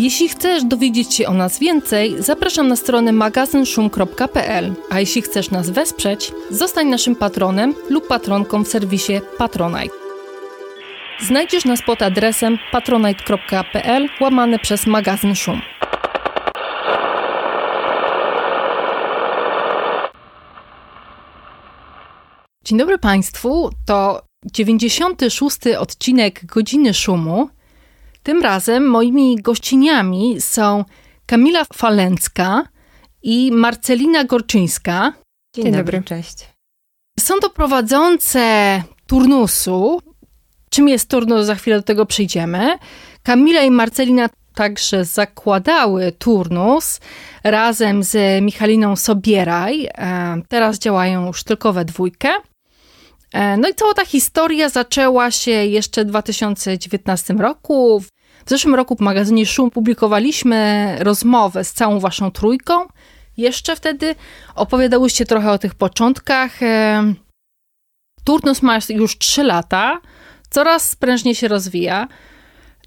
Jeśli chcesz dowiedzieć się o nas więcej, zapraszam na stronę magazynszum.pl, a jeśli chcesz nas wesprzeć, zostań naszym patronem lub patronką w serwisie Patronite. Znajdziesz nas pod adresem patronite.pl łamane przez magazyn Szum. Dzień dobry Państwu, to 96. odcinek Godziny Szumu. Tym razem moimi gościniami są Kamila Falęcka i Marcelina Gorczyńska. Dzień, Dzień dobry. dobry. Cześć. Są to prowadzące turnusu. Czym jest turnus, za chwilę do tego przyjdziemy. Kamila i Marcelina także zakładały turnus razem z Michaliną Sobieraj. E, teraz działają już tylko we dwójkę. E, no i cała ta historia zaczęła się jeszcze w 2019 roku. W zeszłym roku w magazynie Szum publikowaliśmy rozmowę z całą waszą trójką. Jeszcze wtedy opowiadałyście trochę o tych początkach. E, turnus ma już 3 lata, coraz prężniej się rozwija.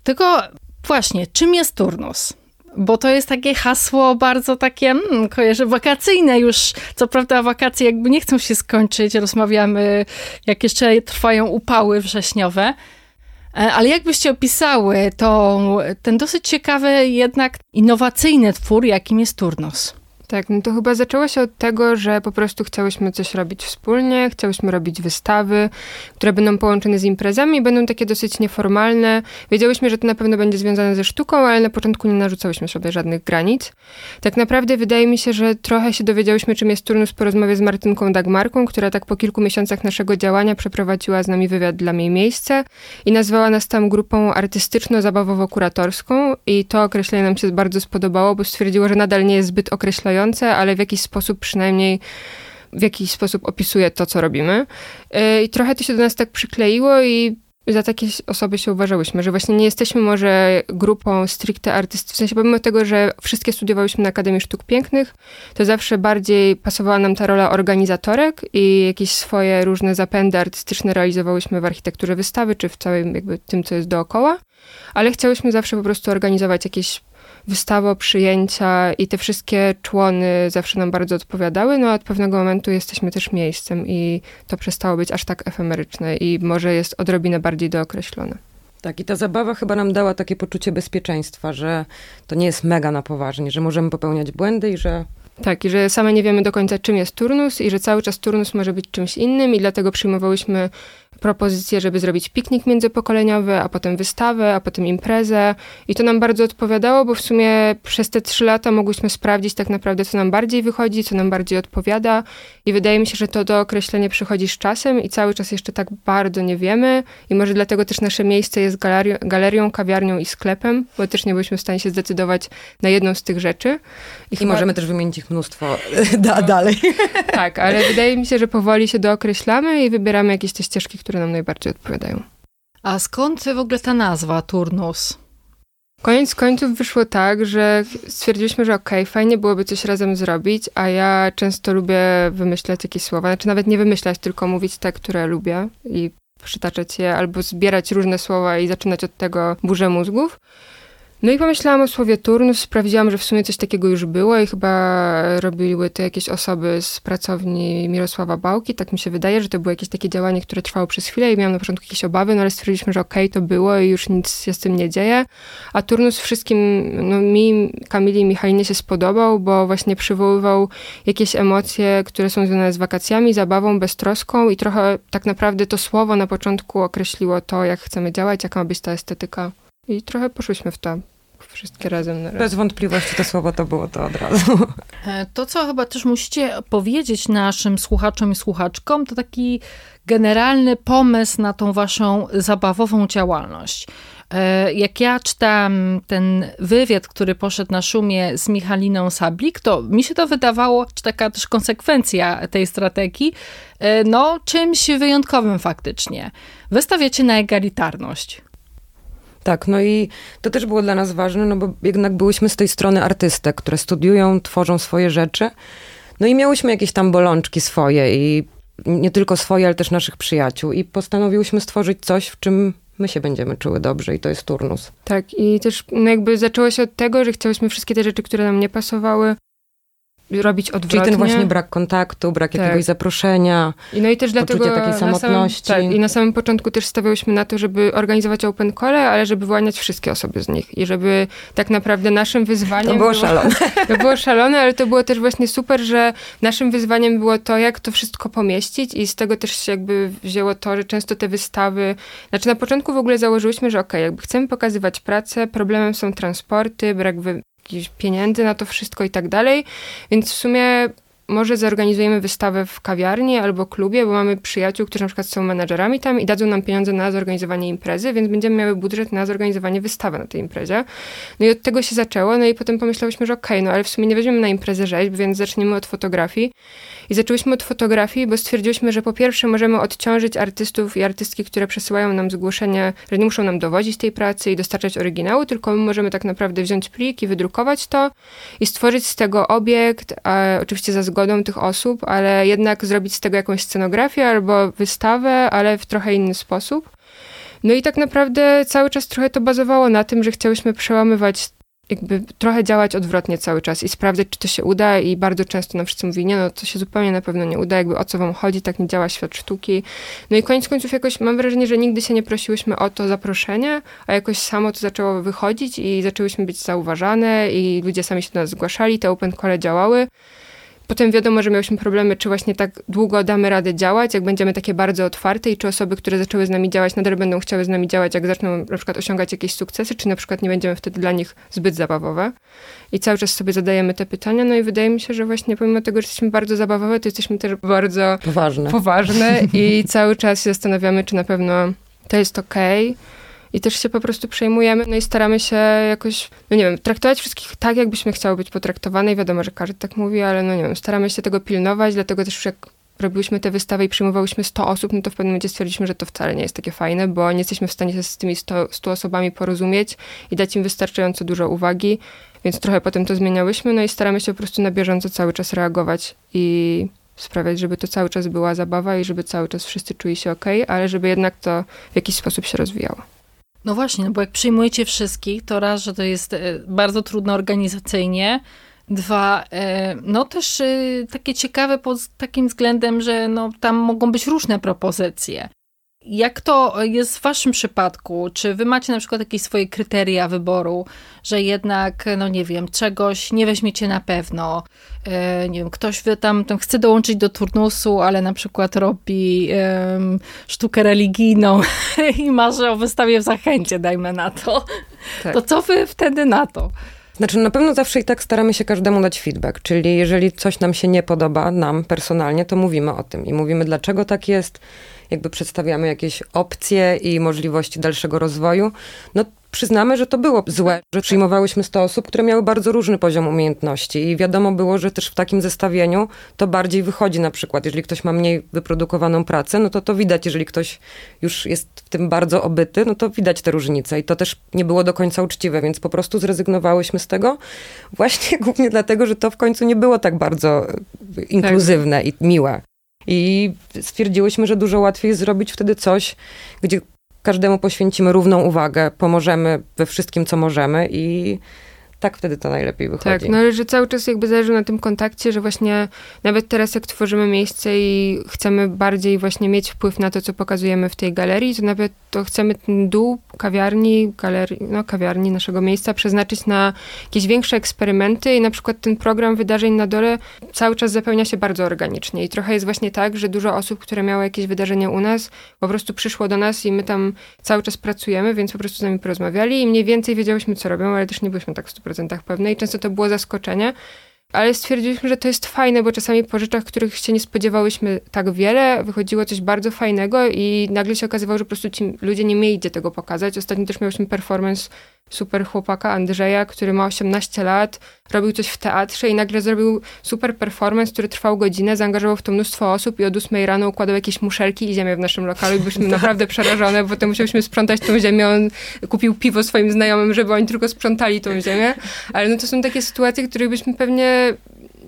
Tylko właśnie, czym jest turnus? Bo to jest takie hasło bardzo takie, hmm, kojarzę, wakacyjne już. Co prawda wakacje jakby nie chcą się skończyć, rozmawiamy, jak jeszcze trwają upały wrześniowe. E, ale jakbyście opisały to, ten dosyć ciekawy, jednak innowacyjny twór, jakim jest Turnos? Tak, no to chyba zaczęło się od tego, że po prostu chciałyśmy coś robić wspólnie, chciałyśmy robić wystawy, które będą połączone z imprezami, będą takie dosyć nieformalne. Wiedziałyśmy, że to na pewno będzie związane ze sztuką, ale na początku nie narzucałyśmy sobie żadnych granic. Tak naprawdę wydaje mi się, że trochę się dowiedziałyśmy, czym jest turnus po rozmowie z Martynką Dagmarką, która tak po kilku miesiącach naszego działania przeprowadziła z nami wywiad dla mnie miejsce i nazwała nas tam grupą artystyczno-zabawowo-kuratorską i to określenie nam się bardzo spodobało, bo stwierdziło, że nadal nie jest zbyt określające ale w jakiś sposób przynajmniej w jakiś sposób opisuje to, co robimy. Y, I trochę to się do nas tak przykleiło i za takie osoby się uważałyśmy, że właśnie nie jesteśmy może grupą stricte artystów, w sensie pomimo tego, że wszystkie studiowałyśmy na Akademii Sztuk Pięknych, to zawsze bardziej pasowała nam ta rola organizatorek i jakieś swoje różne zapędy artystyczne realizowałyśmy w architekturze wystawy, czy w całym jakby tym, co jest dookoła, ale chciałyśmy zawsze po prostu organizować jakieś wystawa, przyjęcia i te wszystkie człony zawsze nam bardzo odpowiadały, no a od pewnego momentu jesteśmy też miejscem i to przestało być aż tak efemeryczne i może jest odrobinę bardziej dookreślone. Tak, i ta zabawa chyba nam dała takie poczucie bezpieczeństwa, że to nie jest mega na poważnie, że możemy popełniać błędy i że tak, i że same nie wiemy do końca, czym jest turnus i że cały czas turnus może być czymś innym i dlatego przyjmowałyśmy propozycję, żeby zrobić piknik międzypokoleniowy, a potem wystawę, a potem imprezę. I to nam bardzo odpowiadało, bo w sumie przez te trzy lata mogłyśmy sprawdzić tak naprawdę, co nam bardziej wychodzi, co nam bardziej odpowiada. I wydaje mi się, że to dookreślenie przychodzi z czasem i cały czas jeszcze tak bardzo nie wiemy. I może dlatego też nasze miejsce jest galerią, galerią kawiarnią i sklepem, bo też nie byliśmy w stanie się zdecydować na jedną z tych rzeczy. I, I chyba... możemy też wymienić ich mnóstwo da, dalej. Tak, ale wydaje mi się, że powoli się dookreślamy i wybieramy jakieś te ścieżki, które nam najbardziej odpowiadają. A skąd w ogóle ta nazwa turnus? Koniec końców wyszło tak, że stwierdziliśmy, że okej, okay, fajnie byłoby coś razem zrobić, a ja często lubię wymyślać jakieś słowa. Znaczy nawet nie wymyślać, tylko mówić te, które lubię i przytaczać je albo zbierać różne słowa i zaczynać od tego burzę mózgów. No i pomyślałam o słowie turnus, sprawdziłam, że w sumie coś takiego już było i chyba robiły to jakieś osoby z pracowni Mirosława Bałki. Tak mi się wydaje, że to było jakieś takie działanie, które trwało przez chwilę i miałam na początku jakieś obawy, no ale stwierdziliśmy, że okej, okay, to było i już nic się z tym nie dzieje. A turnus wszystkim, no mi, Kamili i Michalinie się spodobał, bo właśnie przywoływał jakieś emocje, które są związane z wakacjami, zabawą, beztroską i trochę tak naprawdę to słowo na początku określiło to, jak chcemy działać, jaka ma być ta estetyka. I trochę poszłyśmy w to wszystkie razem. Na raz. Bez wątpliwości to słowo to było to od razu. E, to, co chyba też musicie powiedzieć naszym słuchaczom i słuchaczkom, to taki generalny pomysł na tą waszą zabawową działalność. E, jak ja czytam ten wywiad, który poszedł na szumie z Michaliną Sablik, to mi się to wydawało, czy taka też konsekwencja tej strategii, e, no czymś wyjątkowym faktycznie. Wystawiacie na egalitarność. Tak, no i to też było dla nas ważne, no bo jednak byłyśmy z tej strony artystek, które studiują, tworzą swoje rzeczy. No i miałyśmy jakieś tam bolączki swoje i nie tylko swoje, ale też naszych przyjaciół. I postanowiłyśmy stworzyć coś, w czym my się będziemy czuły dobrze i to jest turnus. Tak, i też no jakby zaczęło się od tego, że chciałyśmy wszystkie te rzeczy, które nam nie pasowały, robić odwrotnie. Czyli ten właśnie brak kontaktu, brak tak. jakiegoś zaproszenia, I no i też dlatego takiej samotności. Samym, tak, i na samym początku też stawiałyśmy na to, żeby organizować open call, ale żeby wyłaniać wszystkie osoby z nich i żeby tak naprawdę naszym wyzwaniem... To było, było szalone. To było szalone, ale to było też właśnie super, że naszym wyzwaniem było to, jak to wszystko pomieścić i z tego też się jakby wzięło to, że często te wystawy... Znaczy na początku w ogóle założyłyśmy, że okej, okay, jakby chcemy pokazywać pracę, problemem są transporty, brak wy jakichś pieniędzy na to wszystko i tak dalej. Więc w sumie może zorganizujemy wystawę w kawiarni albo klubie, bo mamy przyjaciół, którzy na przykład są menadżerami tam i dadzą nam pieniądze na zorganizowanie imprezy, więc będziemy miały budżet na zorganizowanie wystawy na tej imprezie. No i od tego się zaczęło, no i potem pomyślałyśmy, że okej, okay, no ale w sumie nie weźmiemy na imprezę rzeźb, więc zaczniemy od fotografii. I zaczęłyśmy od fotografii, bo stwierdziłyśmy, że po pierwsze możemy odciążyć artystów i artystki, które przesyłają nam zgłoszenie, że nie muszą nam dowodzić tej pracy i dostarczać oryginału, tylko my możemy tak naprawdę wziąć plik i wydrukować to i stworzyć z tego obiekt, oczywiście za zgodą tych osób, ale jednak zrobić z tego jakąś scenografię albo wystawę, ale w trochę inny sposób. No i tak naprawdę cały czas trochę to bazowało na tym, że chciałyśmy przełamywać jakby trochę działać odwrotnie cały czas i sprawdzać, czy to się uda i bardzo często nam wszyscy mówi, nie no, to się zupełnie na pewno nie uda, jakby o co wam chodzi, tak nie działa świat sztuki. No i koniec końców jakoś mam wrażenie, że nigdy się nie prosiłyśmy o to zaproszenie, a jakoś samo to zaczęło wychodzić i zaczęłyśmy być zauważane i ludzie sami się do nas zgłaszali, te open call działały. Potem wiadomo, że miałyśmy problemy, czy właśnie tak długo damy radę działać, jak będziemy takie bardzo otwarte i czy osoby, które zaczęły z nami działać, nadal będą chciały z nami działać, jak zaczną na przykład osiągać jakieś sukcesy, czy na przykład nie będziemy wtedy dla nich zbyt zabawowe. I cały czas sobie zadajemy te pytania, no i wydaje mi się, że właśnie pomimo tego, że jesteśmy bardzo zabawowe, to jesteśmy też bardzo poważne, poważne i cały czas się zastanawiamy, czy na pewno to jest okej. Okay i też się po prostu przejmujemy, no i staramy się jakoś, no nie wiem, traktować wszystkich tak, jakbyśmy chciały być potraktowane i wiadomo, że każdy tak mówi, ale no nie wiem, staramy się tego pilnować, dlatego też już jak robiłyśmy tę wystawę i przyjmowałyśmy 100 osób, no to w pewnym momencie stwierdziliśmy, że to wcale nie jest takie fajne, bo nie jesteśmy w stanie się z tymi 100, 100 osobami porozumieć i dać im wystarczająco dużo uwagi, więc trochę potem to zmieniałyśmy, no i staramy się po prostu na bieżąco cały czas reagować i sprawiać, żeby to cały czas była zabawa i żeby cały czas wszyscy czuli się ok, ale żeby jednak to w jakiś sposób się rozwijało. No właśnie, no bo jak przyjmujecie wszystkich, to raz, że to jest e, bardzo trudno organizacyjnie, Dwa, e, no też e, takie ciekawe pod takim względem, że no, tam mogą być różne propozycje. Jak to jest w waszym przypadku? Czy wy macie na przykład jakieś swoje kryteria wyboru, że jednak, no nie wiem, czegoś nie weźmiecie na pewno? E, nie wiem, ktoś tam, tam chce dołączyć do turnusu, ale na przykład robi um, sztukę religijną i marzy o wystawie w Zachęcie, dajmy na to. Tak. To co wy wtedy na to? Znaczy, na pewno zawsze i tak staramy się każdemu dać feedback, czyli jeżeli coś nam się nie podoba, nam personalnie, to mówimy o tym i mówimy, dlaczego tak jest, jakby przedstawiamy jakieś opcje i możliwości dalszego rozwoju. No przyznamy, że to było złe, że przyjmowałyśmy 100 osób, które miały bardzo różny poziom umiejętności i wiadomo było, że też w takim zestawieniu to bardziej wychodzi na przykład, jeżeli ktoś ma mniej wyprodukowaną pracę, no to to widać, jeżeli ktoś już jest w tym bardzo obyty, no to widać te różnice i to też nie było do końca uczciwe, więc po prostu zrezygnowałyśmy z tego właśnie głównie dlatego, że to w końcu nie było tak bardzo inkluzywne tak. i miłe. I stwierdziłyśmy, że dużo łatwiej zrobić wtedy coś, gdzie każdemu poświęcimy równą uwagę, pomożemy we wszystkim, co możemy i tak wtedy to najlepiej wychodzi. Tak, no ale że cały czas jakby zależy na tym kontakcie, że właśnie nawet teraz jak tworzymy miejsce i chcemy bardziej właśnie mieć wpływ na to, co pokazujemy w tej galerii, to nawet to chcemy ten dół kawiarni, galerii, no kawiarni naszego miejsca przeznaczyć na jakieś większe eksperymenty i na przykład ten program wydarzeń na dole cały czas zapełnia się bardzo organicznie i trochę jest właśnie tak, że dużo osób, które miało jakieś wydarzenia u nas, po prostu przyszło do nas i my tam cały czas pracujemy, więc po prostu z nami porozmawiali i mniej więcej wiedziałyśmy, co robią, ale też nie byliśmy tak w 100% pewne i często to było zaskoczenie, ale stwierdziliśmy, że to jest fajne, bo czasami po rzeczach, których się nie spodziewałyśmy tak wiele, wychodziło coś bardzo fajnego i nagle się okazywało, że po prostu ci ludzie nie mieli gdzie tego pokazać. Ostatnio też mieliśmy performance super chłopaka Andrzeja, który ma 18 lat, robił coś w teatrze i nagle zrobił super performance, który trwał godzinę, zaangażował w to mnóstwo osób i od 8 rano układał jakieś muszelki i ziemię w naszym lokalu i byliśmy naprawdę przerażone, bo potem musieliśmy sprzątać tą ziemię. On kupił piwo swoim znajomym, żeby oni tylko sprzątali tą ziemię. Ale no to są takie sytuacje, których byśmy pewnie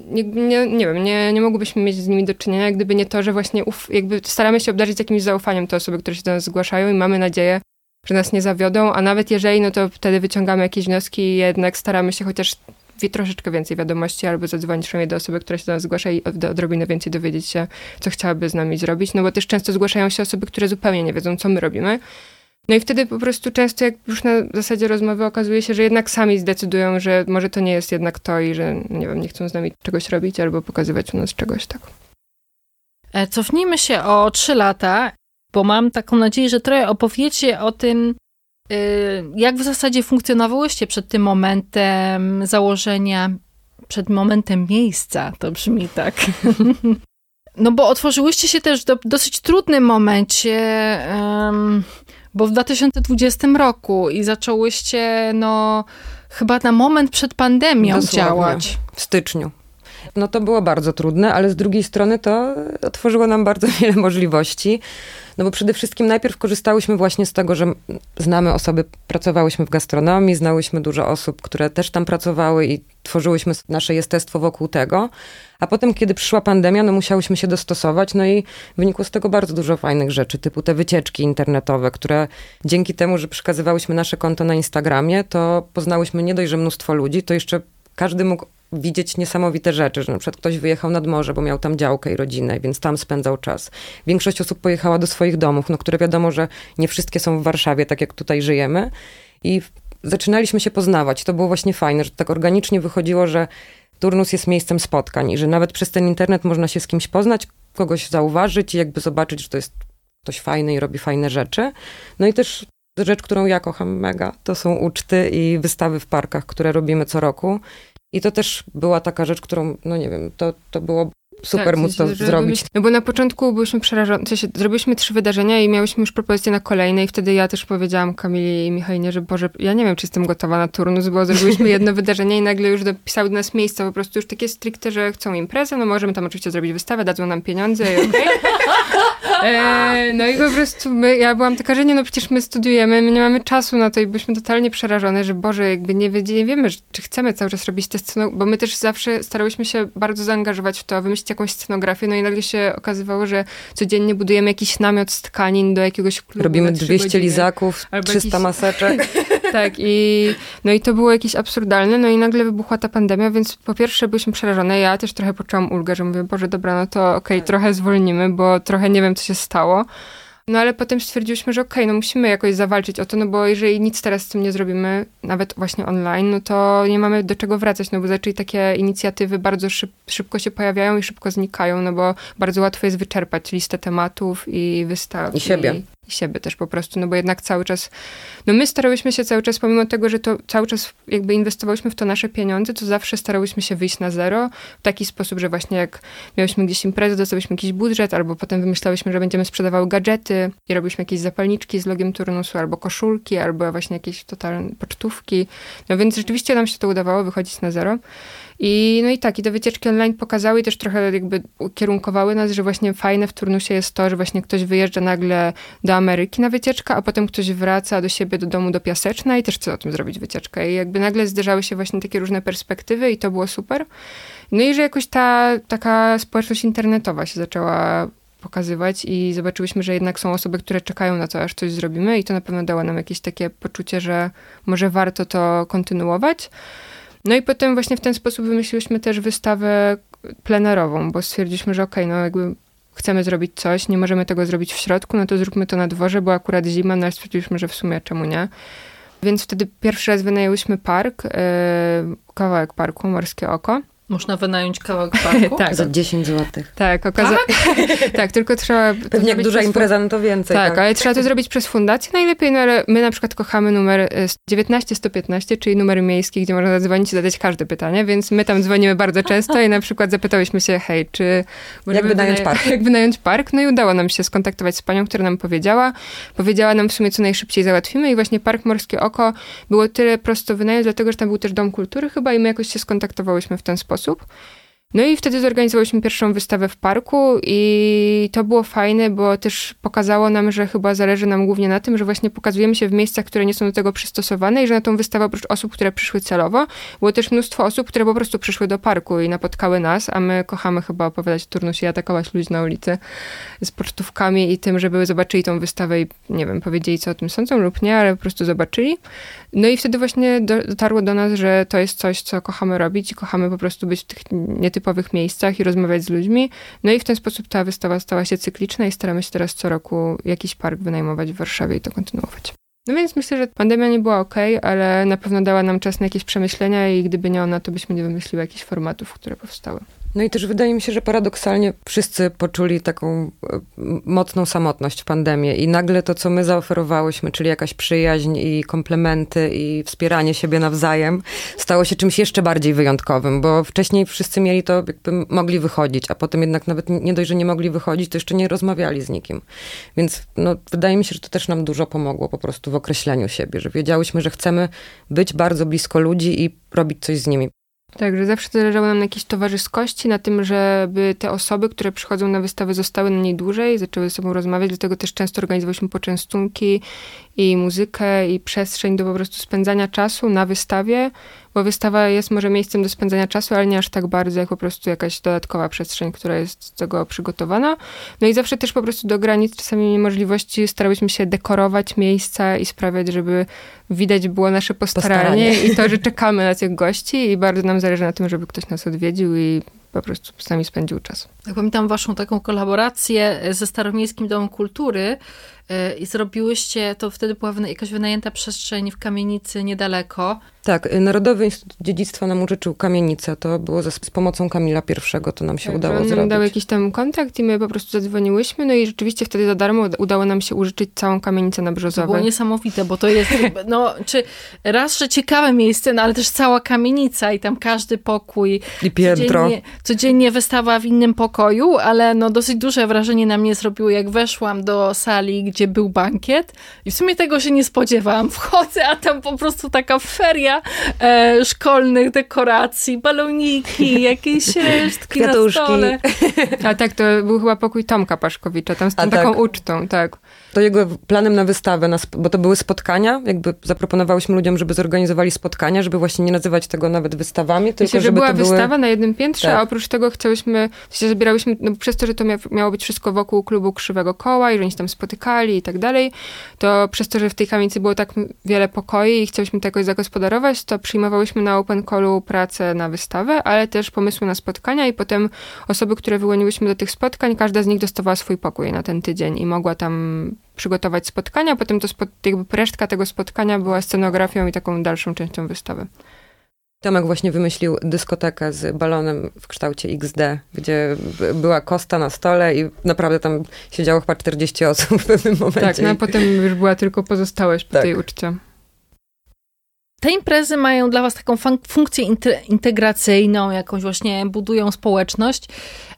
nie, nie, nie wiem, nie, nie mogłybyśmy mieć z nimi do czynienia, gdyby nie to, że właśnie uf, jakby staramy się obdarzyć jakimś zaufaniem te osoby, które się do nas zgłaszają i mamy nadzieję, że nas nie zawiodą, a nawet jeżeli, no to wtedy wyciągamy jakieś wnioski i jednak staramy się chociaż troszeczkę więcej wiadomości albo zadzwonić przynajmniej do osoby, która się do nas zgłasza i odrobinę więcej dowiedzieć się, co chciałaby z nami zrobić, no bo też często zgłaszają się osoby, które zupełnie nie wiedzą, co my robimy. No i wtedy po prostu często, jak już na zasadzie rozmowy okazuje się, że jednak sami zdecydują, że może to nie jest jednak to i że, nie wiem, nie chcą z nami czegoś robić albo pokazywać u nas czegoś tak. E, cofnijmy się o trzy lata bo mam taką nadzieję, że trochę opowiecie o tym, y, jak w zasadzie funkcjonowałyście przed tym momentem założenia, przed momentem miejsca, to brzmi tak. No bo otworzyłyście się też w dosyć trudnym momencie, bo w 2020 roku i zaczęłyście, no, chyba na moment przed pandemią Dosłownie. działać. W styczniu. No to było bardzo trudne, ale z drugiej strony to otworzyło nam bardzo wiele możliwości. No bo przede wszystkim najpierw korzystałyśmy właśnie z tego, że znamy osoby, pracowałyśmy w gastronomii, znałyśmy dużo osób, które też tam pracowały i tworzyłyśmy nasze jestestwo wokół tego. A potem, kiedy przyszła pandemia, no musiałyśmy się dostosować, no i wynikło z tego bardzo dużo fajnych rzeczy, typu te wycieczki internetowe, które dzięki temu, że przekazywałyśmy nasze konto na Instagramie, to poznałyśmy nie dość, że mnóstwo ludzi, to jeszcze każdy mógł widzieć niesamowite rzeczy, że na przykład ktoś wyjechał nad morze, bo miał tam działkę i rodzinę, więc tam spędzał czas. Większość osób pojechała do swoich domów, no, które wiadomo, że nie wszystkie są w Warszawie, tak jak tutaj żyjemy. I zaczynaliśmy się poznawać. To było właśnie fajne, że tak organicznie wychodziło, że turnus jest miejscem spotkań i że nawet przez ten internet można się z kimś poznać, kogoś zauważyć i jakby zobaczyć, że to jest ktoś fajny i robi fajne rzeczy. No i też rzecz, którą ja kocham mega, to są uczty i wystawy w parkach, które robimy co roku. I to też była taka rzecz, którą, no nie wiem, to, to było super tak, móc to zrobić. No bo na początku byliśmy przerażeni, w sensie zrobiliśmy trzy wydarzenia i miałyśmy już propozycję na kolejne i wtedy ja też powiedziałam Kamili i Michalinie, że Boże, ja nie wiem, czy jestem gotowa na turnus, bo zrobiliśmy jedno wydarzenie i nagle już dopisały do nas miejsca po prostu już takie stricte, że chcą imprezę, no możemy tam oczywiście zrobić wystawę, dadzą nam pieniądze i okej. Okay. E, no i po prostu my, ja byłam taka, że nie, no przecież my studiujemy, my nie mamy czasu na to i byliśmy totalnie przerażone, że Boże, jakby nie, nie wiemy, czy chcemy cały czas robić te sceny, bo my też zawsze starałyśmy się bardzo zaangażować w to, wymyślić jakąś scenografię, no i nagle się okazywało, że codziennie budujemy jakiś namiot z tkanin do jakiegoś klubu. Robimy 200 godziny, lizaków, 300 jakiś... maseczek. tak, i no i to było jakieś absurdalne, no i nagle wybuchła ta pandemia, więc po pierwsze byliśmy przerażone, ja też trochę poczułam ulgę, że mówię, Boże, dobra, no to okej, okay, trochę zwolnimy, bo trochę nie wiem, co się stało. No ale potem stwierdziłyśmy, że okej, okay, no musimy jakoś zawalczyć o to, no bo jeżeli nic teraz z tym nie zrobimy, nawet właśnie online, no to nie mamy do czego wracać, no bo zaczęli takie inicjatywy bardzo szyb, szybko się pojawiają i szybko znikają, no bo bardzo łatwo jest wyczerpać listę tematów i wystaw. I siebie. I, siebie też po prostu, no bo jednak cały czas, no my starałyśmy się cały czas, pomimo tego, że to cały czas jakby inwestowałyśmy w to nasze pieniądze, to zawsze starałyśmy się wyjść na zero w taki sposób, że właśnie jak miałyśmy gdzieś imprezę, dostałyśmy jakiś budżet, albo potem wymyślałyśmy, że będziemy sprzedawały gadżety i robiliśmy jakieś zapalniczki z logiem turnusu, albo koszulki, albo właśnie jakieś totalne pocztówki. No więc rzeczywiście nam się to udawało wychodzić na zero. I, no i tak, i te wycieczki online pokazały i też trochę jakby ukierunkowały nas, że właśnie fajne w turnusie jest to, że właśnie ktoś wyjeżdża nagle do Ameryki na wycieczkę, a potem ktoś wraca do siebie, do domu, do Piaseczna i też chce o tym zrobić wycieczkę. I jakby nagle zderzały się właśnie takie różne perspektywy i to było super. No i że jakoś ta taka społeczność internetowa się zaczęła pokazywać i zobaczyłyśmy, że jednak są osoby, które czekają na to, aż coś zrobimy i to na pewno dało nam jakieś takie poczucie, że może warto to kontynuować. No i potem właśnie w ten sposób wymyśliłyśmy też wystawę plenerową, bo stwierdziliśmy, że okej, okay, no jakby chcemy zrobić coś, nie możemy tego zrobić w środku, no to zróbmy to na dworze, bo akurat zima, no i stwierdziliśmy, że w sumie czemu nie. Więc wtedy pierwszy raz wynajęłyśmy park, yy, kawałek parku, Morskie Oko. Można wynająć kawałek parku? tak. Za 10 zł. Tak, okazało tak? tak, tylko trzeba... Pewnie jak duża impreza, no to więcej. Tak, tak, ale trzeba to zrobić przez fundację najlepiej, no ale my na przykład kochamy numer 19115, czyli numer miejski, gdzie można zadzwonić i zadać każde pytanie, więc my tam dzwonimy bardzo często i na przykład zapytałyśmy się, hej, czy... Jak wynająć park? Jak wynająć park? No i udało nam się skontaktować z panią, która nam powiedziała. Powiedziała nam w sumie, co najszybciej załatwimy i właśnie Park Morskie Oko było tyle prosto wynająć, dlatego, że tam był też Dom Kultury chyba i my jakoś się skontaktowałyśmy w ten sposób sposób. No i wtedy zorganizowałyśmy pierwszą wystawę w parku i to było fajne, bo też pokazało nam, że chyba zależy nam głównie na tym, że właśnie pokazujemy się w miejscach, które nie są do tego przystosowane i że na tą wystawę oprócz osób, które przyszły celowo, było też mnóstwo osób, które po prostu przyszły do parku i napotkały nas, a my kochamy chyba opowiadać w turnusie i atakować ludzi na ulicy z pocztówkami i tym, żeby zobaczyli tą wystawę i nie wiem, powiedzieli co o tym sądzą lub nie, ale po prostu zobaczyli. No i wtedy właśnie dotarło do nas, że to jest coś, co kochamy robić i kochamy po prostu być w tych nietypowych miejscach i rozmawiać z ludźmi. No i w ten sposób ta wystawa stała się cykliczna i staramy się teraz co roku jakiś park wynajmować w Warszawie i to kontynuować. No więc myślę, że pandemia nie była ok, ale na pewno dała nam czas na jakieś przemyślenia i gdyby nie ona, to byśmy nie wymyśliły jakichś formatów, które powstały. No i też wydaje mi się, że paradoksalnie wszyscy poczuli taką e, mocną samotność w pandemii i nagle to, co my zaoferowałyśmy, czyli jakaś przyjaźń i komplementy i wspieranie siebie nawzajem, stało się czymś jeszcze bardziej wyjątkowym, bo wcześniej wszyscy mieli to, jakby mogli wychodzić, a potem jednak nawet nie dość, że nie mogli wychodzić, to jeszcze nie rozmawiali z nikim. Więc no, wydaje mi się, że to też nam dużo pomogło po prostu w określeniu siebie, że wiedziałyśmy, że chcemy być bardzo blisko ludzi i robić coś z nimi. Tak, że zawsze zależało nam na jakiejś towarzyskości, na tym, żeby te osoby, które przychodzą na wystawę, zostały na niej dłużej, zaczęły ze sobą rozmawiać, dlatego też często organizowaliśmy poczęstunki i muzykę, i przestrzeń do po prostu spędzania czasu na wystawie, bo wystawa jest może miejscem do spędzania czasu, ale nie aż tak bardzo, jak po prostu jakaś dodatkowa przestrzeń, która jest z tego przygotowana. No i zawsze też po prostu do granic czasami możliwości starałyśmy się dekorować miejsca i sprawiać, żeby widać było nasze postaranie, postaranie. i to, że czekamy na tych gości i bardzo nam zależy na tym, żeby ktoś nas odwiedził i po prostu z nami spędził czas. Jak pamiętam waszą taką kolaborację ze Staromiejskim Domem Kultury, i zrobiłyście, to wtedy była jakaś wynajęta przestrzeń w kamienicy niedaleko. Tak, y, Narodowy Instytut Dziedzictwa nam użyczył kamienicę. To było z, z pomocą Kamila I, to nam się tak, udało on zrobić. dał jakiś tam kontakt i my po prostu zadzwoniłyśmy, no i rzeczywiście wtedy za darmo udało nam się użyczyć całą kamienicę na Brzozowej. To było niesamowite, bo to jest, no, czy raz, że ciekawe miejsce, no ale też cała kamienica i tam każdy pokój. I piętro. Codziennie, codziennie wystawa w innym pokoju, ale no dosyć duże wrażenie na mnie zrobiło, jak weszłam do sali, gdzie był bankiet i w sumie tego się nie spodziewałam. Wchodzę, a tam po prostu taka feria e, szkolnych dekoracji, baloniki, jakieś resztki na stole. A tak, to był chyba pokój Tomka Paszkowicza, tam z tą taką tak. ucztą, tak to jego planem na wystawę, na bo to były spotkania, jakby zaproponowałyśmy ludziom, żeby zorganizowali spotkania, żeby właśnie nie nazywać tego nawet wystawami, tylko Myślę, że żeby była to wystawa były... na jednym piętrze, tak. a oprócz tego chciałyśmy, się zabierałyśmy, no przez to, że to miało być wszystko wokół klubu Krzywego Koła i że oni się tam spotykali i tak dalej, to przez to, że w tej kamienicy było tak wiele pokoi i chciałyśmy to jakoś zagospodarować, to przyjmowałyśmy na open callu pracę na wystawę, ale też pomysły na spotkania i potem osoby, które wyłoniłyśmy do tych spotkań, każda z nich dostawała swój pokój na ten tydzień i mogła tam przygotować spotkania, potem to spod, jakby resztka tego spotkania była scenografią i taką dalszą częścią wystawy. Tomek właśnie wymyślił dyskotekę z balonem w kształcie XD, gdzie była kosta na stole i naprawdę tam siedziało chyba 40 osób w pewnym momencie. Tak, no a potem już była tylko pozostałość po tak. tej uczcie. Te imprezy mają dla was taką funkcję integracyjną, jakąś właśnie budują społeczność,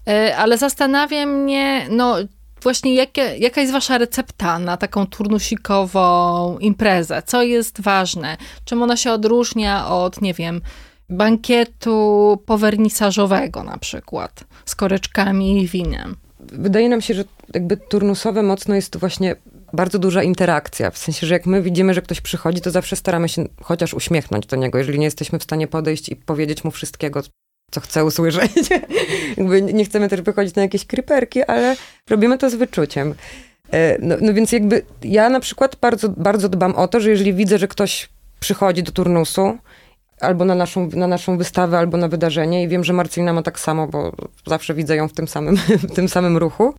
e, ale zastanawia mnie, no właśnie jakie, jaka jest wasza recepta na taką turnusikową imprezę? Co jest ważne? Czym ona się odróżnia od, nie wiem, bankietu powernisażowego na przykład, z koreczkami i winem? Wydaje nam się, że jakby turnusowe mocno jest właśnie bardzo duża interakcja. W sensie, że jak my widzimy, że ktoś przychodzi, to zawsze staramy się chociaż uśmiechnąć do niego, jeżeli nie jesteśmy w stanie podejść i powiedzieć mu wszystkiego, co chcę usłyszeć. nie chcemy też wychodzić na jakieś kryperki, ale robimy to z wyczuciem. E, no, no, więc jakby ja na przykład bardzo, bardzo dbam o to, że jeżeli widzę, że ktoś przychodzi do turnusu albo na naszą, na naszą wystawę, albo na wydarzenie i wiem, że Marcelina ma tak samo, bo zawsze widzę ją w tym samym, w tym samym ruchu,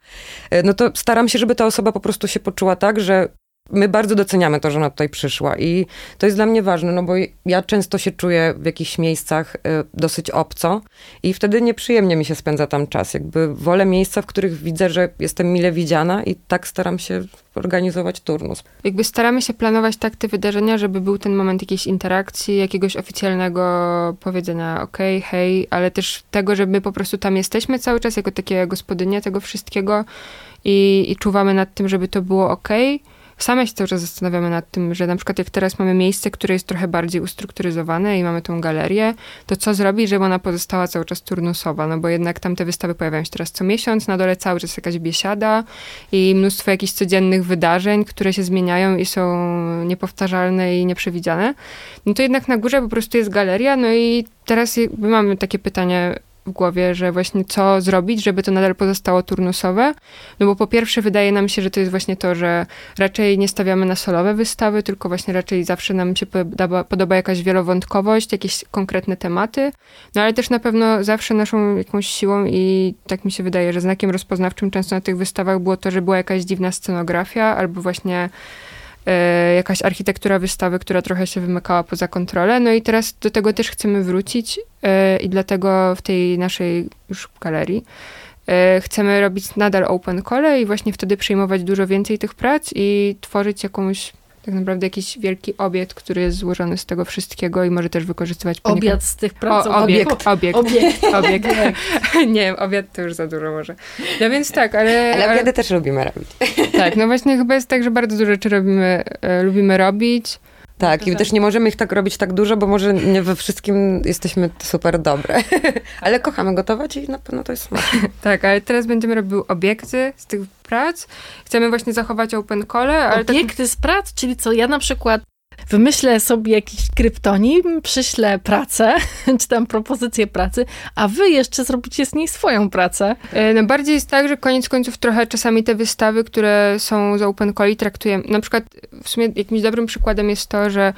e, no to staram się, żeby ta osoba po prostu się poczuła tak, że my bardzo doceniamy to, że ona tutaj przyszła i to jest dla mnie ważne, no bo ja często się czuję w jakichś miejscach y, dosyć obco i wtedy nieprzyjemnie mi się spędza tam czas. Jakby wolę miejsca, w których widzę, że jestem mile widziana i tak staram się organizować turnus. Jakby staramy się planować tak te wydarzenia, żeby był ten moment jakiejś interakcji, jakiegoś oficjalnego powiedzenia okay, hej, ale też tego, że my po prostu tam jesteśmy cały czas jako takie gospodynie tego wszystkiego i, i czuwamy nad tym, żeby to było okej. Okay Same się cały czas zastanawiamy nad tym, że na przykład jak teraz mamy miejsce, które jest trochę bardziej ustrukturyzowane i mamy tą galerię, to co zrobić, żeby ona pozostała cały czas turnusowa? No bo jednak tam te wystawy pojawiają się teraz co miesiąc, na dole cały czas jakaś biesiada i mnóstwo jakichś codziennych wydarzeń, które się zmieniają i są niepowtarzalne i nieprzewidziane. No to jednak na górze po prostu jest galeria, no i teraz mamy takie pytanie, w głowie, że właśnie co zrobić, żeby to nadal pozostało turnusowe. No bo po pierwsze wydaje nam się, że to jest właśnie to, że raczej nie stawiamy na solowe wystawy, tylko właśnie raczej zawsze nam się podoba, podoba jakaś wielowątkowość, jakieś konkretne tematy. No ale też na pewno zawsze naszą jakąś siłą i tak mi się wydaje, że znakiem rozpoznawczym często na tych wystawach było to, że była jakaś dziwna scenografia albo właśnie jakaś architektura wystawy, która trochę się wymykała poza kontrolę. No i teraz do tego też chcemy wrócić e, i dlatego w tej naszej już galerii e, chcemy robić nadal open call i właśnie wtedy przyjmować dużo więcej tych prac i tworzyć jakąś tak naprawdę jakiś wielki obiekt, który jest złożony z tego wszystkiego i może też wykorzystywać... Obiad z tych prac? O, obiekt, obiekt, obiekt. obiekt. nie wiem, obiad to już za dużo może. No więc tak, ale... Ale obiady ale... też lubimy robić. tak, no właśnie chyba jest tak, że bardzo dużo rzeczy robimy, e, lubimy robić. Tak, i też nie możemy ich tak robić tak dużo, bo może nie we wszystkim jesteśmy super dobre. ale kochamy gotować i na pewno to jest smaczne. tak, ale teraz będziemy robił obiekty z tych prac. Chcemy właśnie zachować open call, ale tak- Obiekty tak... z prac, czyli co, ja na przykład wymyślę sobie jakiś kryptonim, przyślę pracę, czy tam propozycję pracy, a wy jeszcze zrobicie z niej swoją pracę. E, no bardziej jest tak, że koniec końców trochę czasami te wystawy, które są z Open Call traktujemy, na przykład w sumie jakimś dobrym przykładem jest to, że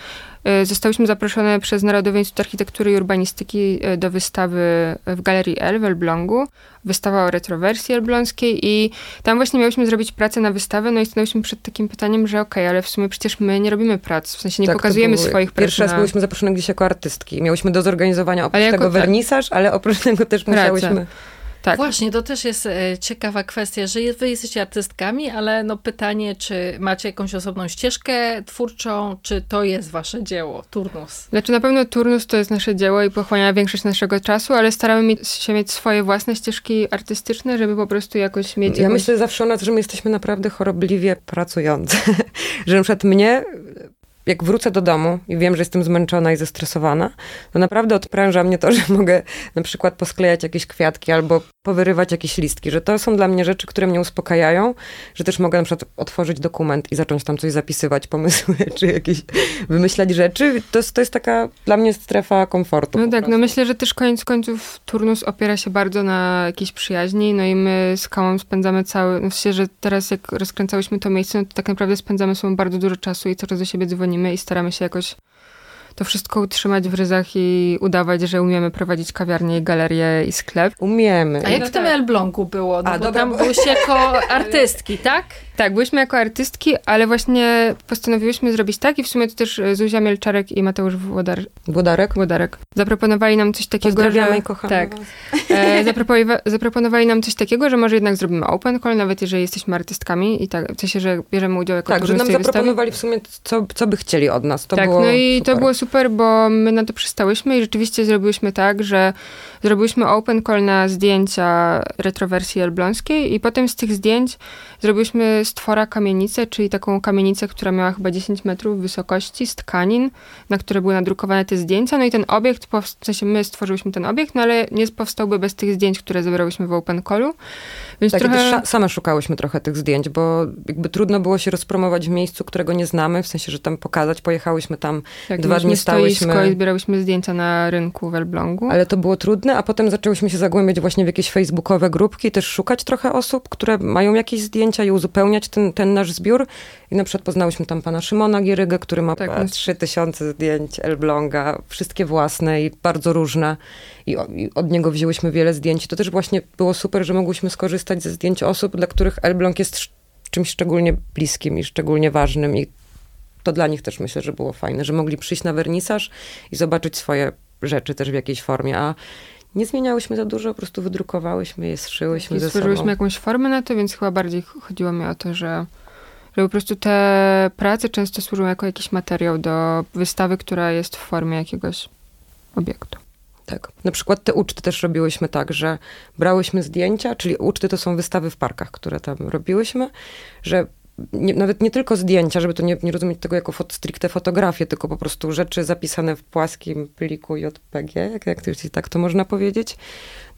zostałyśmy zaproszone przez Narodowy Instytut Architektury i Urbanistyki e, do wystawy w Galerii L w Elblągu. Wystawa o retrowersji elbląskiej i tam właśnie miałyśmy zrobić pracę na wystawę, no i stanęłyśmy przed takim pytaniem, że okej, okay, ale w sumie przecież my nie robimy prac, w sensie nie tak, pokazujemy swoich prac. Pierwszy raz na... byliśmy zaproszone gdzieś jako artystki. Miałyśmy do zorganizowania oprócz tego tak. wernisaż, ale oprócz tego też musiałyśmy... Tak. Właśnie, to też jest e, ciekawa kwestia, że wy jesteście artystkami, ale no pytanie, czy macie jakąś osobną ścieżkę twórczą, czy to jest wasze dzieło, turnus? Znaczy na pewno turnus to jest nasze dzieło i pochłania większość naszego czasu, ale staramy się mieć swoje własne ścieżki artystyczne, żeby po prostu jakoś mieć... Ja jakąś... myślę zawsze o nas, że my jesteśmy naprawdę chorobliwie pracujące. że na przykład mnie jak wrócę do domu i wiem, że jestem zmęczona i zestresowana, to naprawdę odpręża mnie to, że mogę na przykład posklejać jakieś kwiatki albo powyrywać jakieś listki, że to są dla mnie rzeczy, które mnie uspokajają, że też mogę na przykład otworzyć dokument i zacząć tam coś zapisywać, pomysły, czy jakieś wymyślać rzeczy. To jest, to jest taka dla mnie strefa komfortu. No tak, no prostu. no myślę, że też koniec końców turnus opiera się bardzo na jakiejś przyjaźni, no i my z Kałą spędzamy cały, no myślę, że teraz jak rozkręcałyśmy to miejsce, no to tak naprawdę spędzamy sobą bardzo dużo czasu i coraz do siebie dzwonimy i staramy się jakoś to wszystko utrzymać w ryzach i udawać, że umiemy prowadzić kawiarnię i galerię i sklep. Umiemy. A jak no w tym tak. Elblągu było? No A, bo dobra, tam byłyście jako artystki, tak? Tak, byliśmy jako artystki, ale właśnie postanowiłyśmy zrobić tak i w sumie to też Zuzia Mielczarek i Mateusz Włodar... Włodarek? Włodarek. Zaproponowali nam coś takiego, Pozdrawiamy że... kochamy Tak. E, zaproponowali nam coś takiego, że może jednak zrobimy open call, nawet jeżeli jesteśmy artystkami i tak, w sensie, że bierzemy udział jako Tak, że nam zaproponowali wystawy. w sumie, co, co by chcieli od nas. To tak, było no i super. to było super, bo my na to przystałyśmy i rzeczywiście zrobiłyśmy tak, że zrobiłyśmy open call na zdjęcia retrowersji elbląskiej i potem z tych zdjęć zrobiliśmy stwora kamienicę, czyli taką kamienicę, która miała chyba 10 metrów wysokości z tkanin, na które były nadrukowane te zdjęcia. No i ten obiekt, w sensie my stworzyliśmy ten obiekt, no ale nie powstałby bez tych zdjęć, które zebrałyśmy w Open Callu. Więc tak, trochę... same szukałyśmy trochę tych zdjęć, bo jakby trudno było się rozpromować w miejscu, którego nie znamy, w sensie, że tam pokazać. Pojechałyśmy tam, tak, dwa dni stałyśmy. i zbierałyśmy zdjęcia na rynku w Elblągu. Ale to było trudne, a potem zaczęłyśmy się zagłębiać właśnie w jakieś facebookowe grupki, też szukać trochę osób, które mają jakieś zdjęcia i uzupełniać ten, ten nasz zbiór. I na przykład poznałyśmy tam pana Szymona Gierygę, który ma tak, 3000 zdjęć Elbląga, wszystkie własne i bardzo różne. I, I, od niego wzięłyśmy wiele zdjęć. To też właśnie było super, że mogłyśmy skorzystać ze zdjęć osób, dla których Elbląg jest czymś szczególnie bliskim i szczególnie ważnym i to dla nich też myślę, że było fajne, że mogli przyjść na wernisaż i zobaczyć swoje rzeczy też w jakiejś formie, a nie zmieniałyśmy za dużo, po prostu wydrukowałyśmy je, zszyłyśmy I ze stworzyłyśmy jakąś formę na to, więc chyba bardziej chodziło mi o to, że, że po prostu te prace często służą jako jakiś materiał do wystawy, która jest w formie jakiegoś obiektu. Tak. Na przykład te uczty też robiłyśmy tak, że brałyśmy zdjęcia, czyli uczty to są wystawy w parkach, które tam robiłyśmy, że nie, nawet nie tylko zdjęcia, żeby to nie, nie rozumieć tego jako fot, stricte fotografię, tylko po prostu rzeczy zapisane w płaskim pliku JPG, jak, jak tak to można powiedzieć.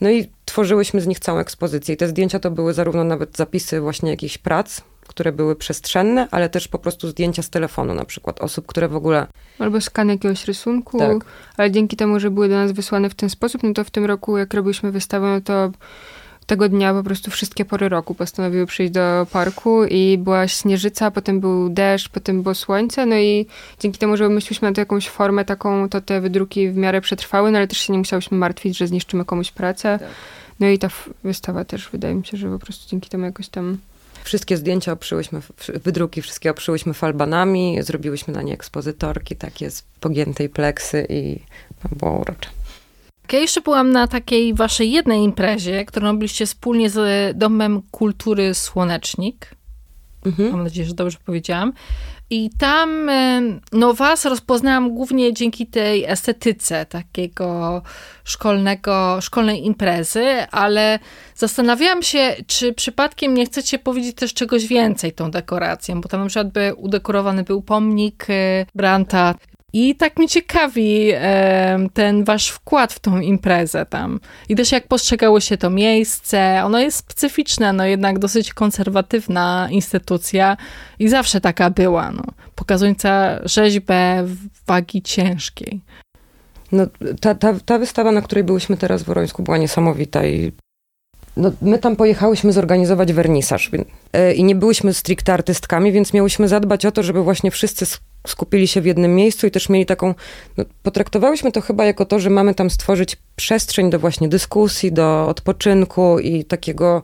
No i tworzyłyśmy z nich całą ekspozycję. I te zdjęcia to były zarówno nawet zapisy właśnie jakichś prac, które były przestrzenne, ale też po prostu zdjęcia z telefonu na przykład osób, które w ogóle... Albo skan jakiegoś rysunku, tak. ale dzięki temu, że były do nas wysłane w ten sposób, no to w tym roku, jak robiliśmy wystawę, no to tego dnia po prostu wszystkie pory roku postanowiły przyjść do parku i była śnieżyca, potem był deszcz, potem było słońce, no i dzięki temu, że myśleliśmy na to jakąś formę taką, to te wydruki w miarę przetrwały, no ale też się nie musiałyśmy martwić, że zniszczymy komuś pracę. Tak. No i ta wystawa też wydaje mi się, że po prostu dzięki temu jakoś tam Wszystkie zdjęcia oprzyłyśmy, wydruki wszystkie oprzyłyśmy falbanami, zrobiłyśmy na nie ekspozytorki takie z pogiętej pleksy i było urocze. Ja jeszcze byłam na takiej waszej jednej imprezie, którą robiliście wspólnie z Domem Kultury Słonecznik. Mhm. Mam nadzieję, że dobrze powiedziałam. I tam e, no, was rozpoznałam głównie dzięki tej estetyce takiego szkolnego, szkolnej imprezy, ale zastanawiałam się, czy przypadkiem nie chcecie powiedzieć też czegoś więcej tą dekoracją, bo tam na przykład by udekorowany był pomnik e, Branta i tak mi ciekawi e, ten wasz wkład w tą imprezę tam. I też jak postrzegało się to miejsce. Ono jest specyficzne, no jednak dosyć konserwatywna instytucja i zawsze taka była, no. Pokazująca rzeźbę wagi ciężkiej. No, ta, ta, ta wystawa, na której byłyśmy teraz w Worońsku, była niesamowita i no, my tam pojechałyśmy zorganizować wernisaż e, i nie byłyśmy stricte artystkami, więc miałyśmy zadbać o to, żeby właśnie wszyscy skupili się w jednym miejscu i też mieli taką, no, potraktowałyśmy to chyba jako to, że mamy tam stworzyć przestrzeń do właśnie dyskusji, do odpoczynku i takiego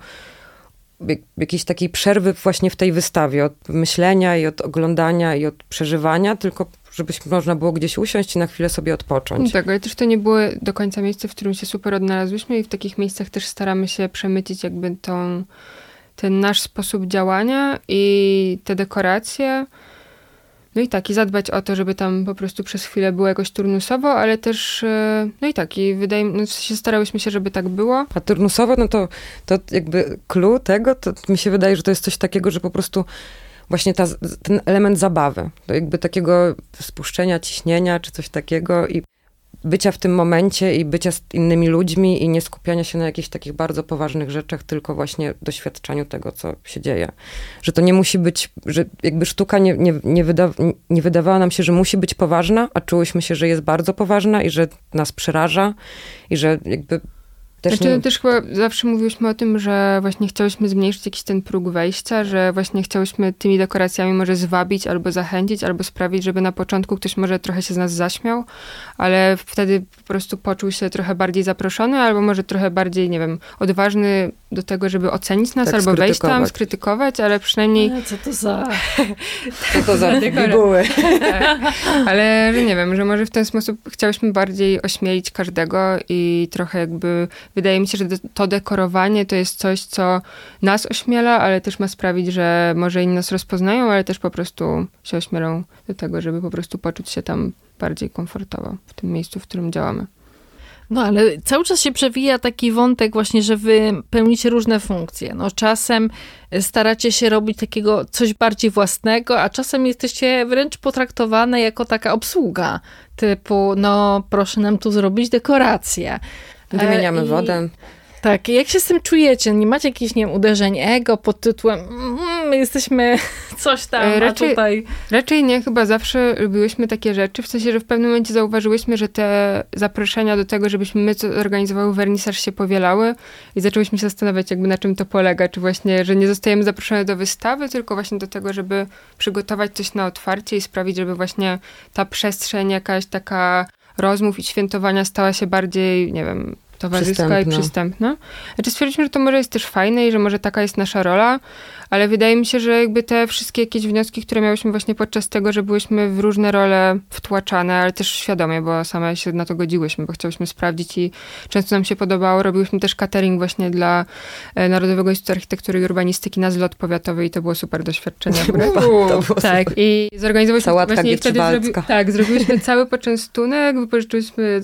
jakiejś takiej przerwy właśnie w tej wystawie, od myślenia i od oglądania i od przeżywania, tylko żebyśmy można było gdzieś usiąść i na chwilę sobie odpocząć. Tak, ale też to nie było do końca miejsce, w którym się super odnalazłyśmy i w takich miejscach też staramy się przemycić jakby tą, ten nasz sposób działania i te dekoracje. No i tak, i zadbać o to, żeby tam po prostu przez chwilę było jakoś turnusowo, ale też, e, no i tak, i wydaje mi no sensie starałyśmy się, żeby tak było. A turnusowo, no to, to jakby clue tego, to mi się wydaje, że to jest coś takiego, że po prostu właśnie ta, ten element zabawy, to jakby takiego spuszczenia ciśnienia czy coś takiego i bycia w tym momencie i bycia z innymi ludźmi i nie skupiania się na jakichś takich bardzo poważnych rzeczach, tylko właśnie doświadczaniu tego, co się dzieje. Że to nie musi być, że jakby sztuka nie, nie, nie, wyda, nie wydawała nam się, że musi być poważna, a czułyśmy się, że jest bardzo poważna i że nas przeraża i że jakby też, znaczy, nie... też chyba zawsze mówiłyśmy o tym, że właśnie chciałyśmy zmniejszyć jakiś ten próg wejścia, że właśnie chciałyśmy tymi dekoracjami może zwabić albo zachęcić, albo sprawić, żeby na początku ktoś może trochę się z nas zaśmiał, ale wtedy po prostu poczuł się trochę bardziej zaproszony, albo może trochę bardziej, nie wiem, odważny do tego, żeby ocenić nas, tak, albo wejść tam, skrytykować, ale przynajmniej... co to za... co to za bibuły. tak. Ale, że nie wiem, że może w ten sposób chciałyśmy bardziej ośmielić każdego i trochę jakby wydaje mi się, że to dekorowanie to jest coś, co nas ośmiela, ale też ma sprawić, że może inni nas rozpoznają, ale też po prostu się ośmielą do tego, żeby po prostu poczuć się tam bardziej komfortowo w tym miejscu, w którym działamy. No ale cały czas się przewija taki wątek właśnie, że wy pełnicie różne funkcje. No czasem staracie się robić takiego coś bardziej własnego, a czasem jesteście wręcz potraktowane jako taka obsługa, typu no proszę nam tu zrobić dekorację. Wymieniamy e, wodę. Tak, jak się z tym czujecie? Nie macie jakichś, nie wiem, uderzeń ego pod tytułem mm, jesteśmy coś tam, e, raczej, tutaj... Raczej nie, chyba zawsze lubiłyśmy takie rzeczy, w sensie, że w pewnym momencie zauważyłyśmy, że te zaproszenia do tego, żebyśmy my organizowały wernisaż się powielały i zaczęłyśmy się zastanawiać jakby na czym to polega, czy właśnie, że nie zostajemy zaproszone do wystawy, tylko właśnie do tego, żeby przygotować coś na otwarcie i sprawić, żeby właśnie ta przestrzeń jakaś taka rozmów i świętowania stała się bardziej, nie wiem, towarzyska Przystępna. i przystępna. Znaczy stwierdziliśmy, że to może jest też fajne i że może taka jest nasza rola, ale wydaje mi się, że jakby te wszystkie jakieś wnioski, które miałyśmy właśnie podczas tego, że byłyśmy w różne role wtłaczane, ale też świadomie, bo same się na to godziłyśmy, bo chciałyśmy sprawdzić i często nam się podobało. Robiłyśmy też catering właśnie dla e, Narodowego Instytutu Architektury i Urbanistyki na zlot powiatowy i to było super doświadczenie. było tak, i zorganizowałyśmy Sałatka właśnie i wtedy Gietschwaldzka. Tak, zrobiłyśmy cały poczęstunek, wypożyczyłyśmy,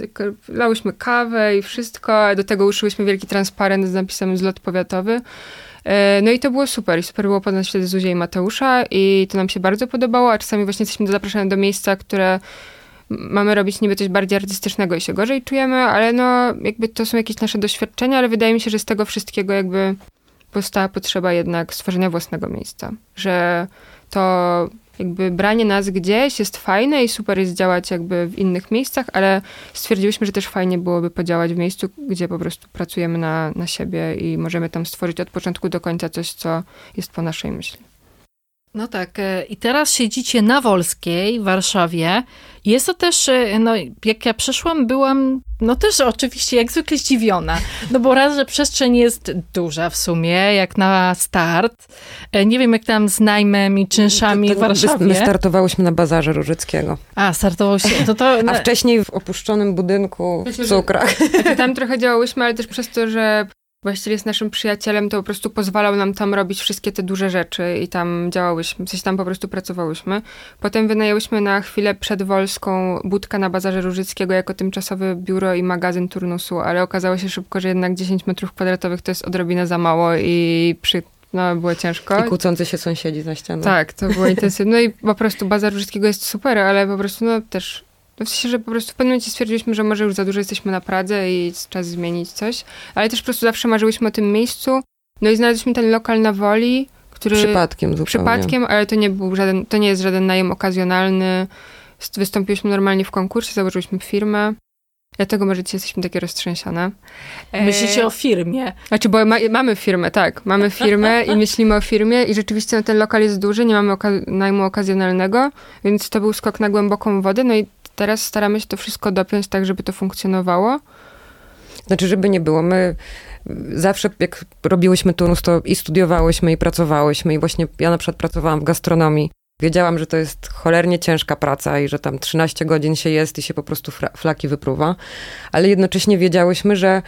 lałyśmy kawę i wszystko, do tego uszyłyśmy wielki transparent z napisem zlot powiatowy. E, No i to było super. I super było poznać wtedy Zuzię i Mateusza i to nam się bardzo podobało, a czasami właśnie jesteśmy zapraszane do miejsca, które mamy robić niby coś bardziej artystycznego i się gorzej czujemy, ale no jakby to są jakieś nasze doświadczenia, ale wydaje mi się, że z tego wszystkiego jakby powstała potrzeba jednak stworzenia własnego miejsca. Że to jakby branie nas gdzieś jest fajne i super jest działać jakby w innych miejscach, ale stwierdziłyśmy, że też fajnie byłoby podziałać w miejscu, gdzie po prostu pracujemy na, na siebie i możemy tam stworzyć od początku do końca coś, co jest po naszej myśli. No tak, e, i teraz siedzicie na Wolskiej w Warszawie. Jest to też, e, no jak ja przyszłam, byłam, no też oczywiście jak zwykle zdziwiona. No bo raz, że przestrzeń jest duża w sumie, jak na start. E, Nie wiem jak tam z najmem i czynszami To- w to My Warszawie. startowałyśmy na bazarze Różyckiego. A, startował się, to to... A wcześniej w opuszczonym budynku w cukrach. Znaczy, tam trochę działałyśmy, ale też przez to, że właściciel jest naszym przyjacielem, to po prostu pozwalał nam tam robić wszystkie te duże rzeczy i tam działałyśmy, w sensie tam po prostu pracowałyśmy. Potem wynajęłyśmy na chwilę przed Wolską budkę na Bazarze Różyckiego jako tymczasowe biuro i magazyn turnusu, ale okazało się szybko, że jednak 10 metrów kwadratowych to jest odrobinę za mało i przy, no, było ciężko. I kłócący się sąsiedzi za ścianą. Tak, to było intensywne. No i po prostu Bazar Różyckiego jest super, ale po prostu no też... No w sensie, że po prostu w pewnym momencie stwierdziliśmy, że może już za dużo jesteśmy na Pradze i czas zmienić coś. Ale też po prostu zawsze marzyłyśmy o tym miejscu. No i znaleźliśmy ten lokal na Woli, który... Przypadkiem zupełnie. Przypadkiem, ale to nie był żaden, to nie jest żaden najem okazjonalny. St- Wystąpiliśmy normalnie w konkursie, założyliśmy firmę. Dlatego może dzisiaj jesteśmy takie roztrzęsione. E, Myślicie o firmie. znaczy, bo ma, mamy firmę, tak. Mamy firmę i myślimy o firmie i rzeczywiście no, ten lokal jest duży, nie mamy oka- najmu okazjonalnego, więc to był skok na głęboką wodę. No i teraz staramy się to wszystko dopiąć tak, żeby to funkcjonowało. Znaczy, żeby nie było, my zawsze jak robiłyśmy turnus, to i studiowałyśmy, i pracowałyśmy. I właśnie ja na przykład pracowałam w gastronomii. Wiedziałam, że to jest cholernie ciężka praca i że tam 13 godzin się jest i się po prostu flaki wypruwa. Ale jednocześnie wiedziałyśmy, że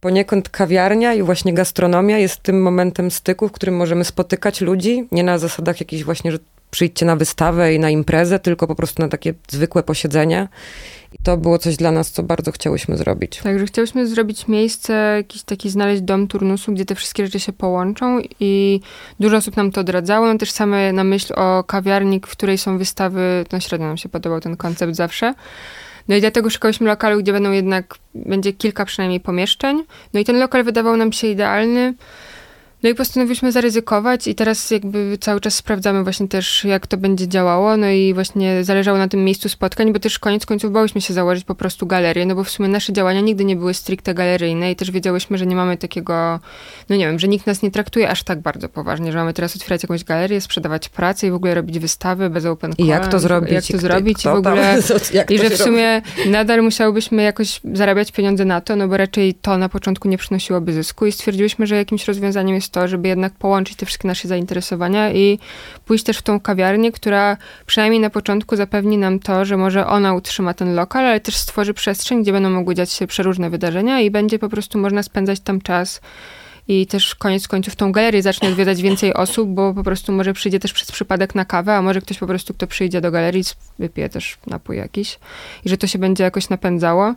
poniekąd kawiarnia i właśnie gastronomia jest tym momentem styku, w którym możemy spotykać ludzi, nie na zasadach jakichś właśnie, że przyjdźcie na wystawę i na imprezę, tylko po prostu na takie zwykłe posiedzenie. I to było coś dla nas, co bardzo chciałyśmy zrobić. Także chciałyśmy zrobić miejsce, jakiś taki znaleźć dom turnusu, gdzie te wszystkie rzeczy się połączą i dużo osób nam to odradzało. Też same na myśl o kawiarni, w której są wystawy, no średnio nam się podobał ten koncept zawsze. No i dlatego szukałyśmy lokalu, gdzie będą jednak, będzie kilka przynajmniej pomieszczeń. No i ten lokal wydawał nam się idealny. No i postanowiliśmy zaryzykować i teraz jakby cały czas sprawdzamy właśnie też, jak to będzie działało. No i właśnie zależało na tym miejscu spotkań, bo też koniec końców bałyśmy się założyć po prostu galerię, no bo w sumie nasze działania nigdy nie były stricte galeryjne i też wiedziałyśmy, że nie mamy takiego, no nie wiem, że nikt nas nie traktuje aż tak bardzo poważnie, że mamy teraz otwierać jakąś galerię, sprzedawać pracę i w ogóle robić wystawy bez open I jak to call, zrobić? Jak to kto- zrobić i kto w tam- ogóle... jak I że w sumie nadal musiałybyśmy jakoś zarabiać pieniądze na to, no bo raczej to na początku nie przynosiłoby zysku i stwierdziłyśmy, że jakimś rozwiązaniem jest to, żeby jednak połączyć te wszystkie nasze zainteresowania i pójść też w tą kawiarnię, która przynajmniej na początku zapewni nam to, że może ona utrzyma ten lokal, ale też stworzy przestrzeń, gdzie będą mogły dziać się przeróżne wydarzenia i będzie po prostu można spędzać tam czas i też koniec końców tą galerię zacznie odwiedzać więcej osób, bo po prostu może przyjdzie też przez przypadek na kawę, a może ktoś po prostu, kto przyjdzie do galerii, wypije też napój jakiś i że to się będzie jakoś napędzało.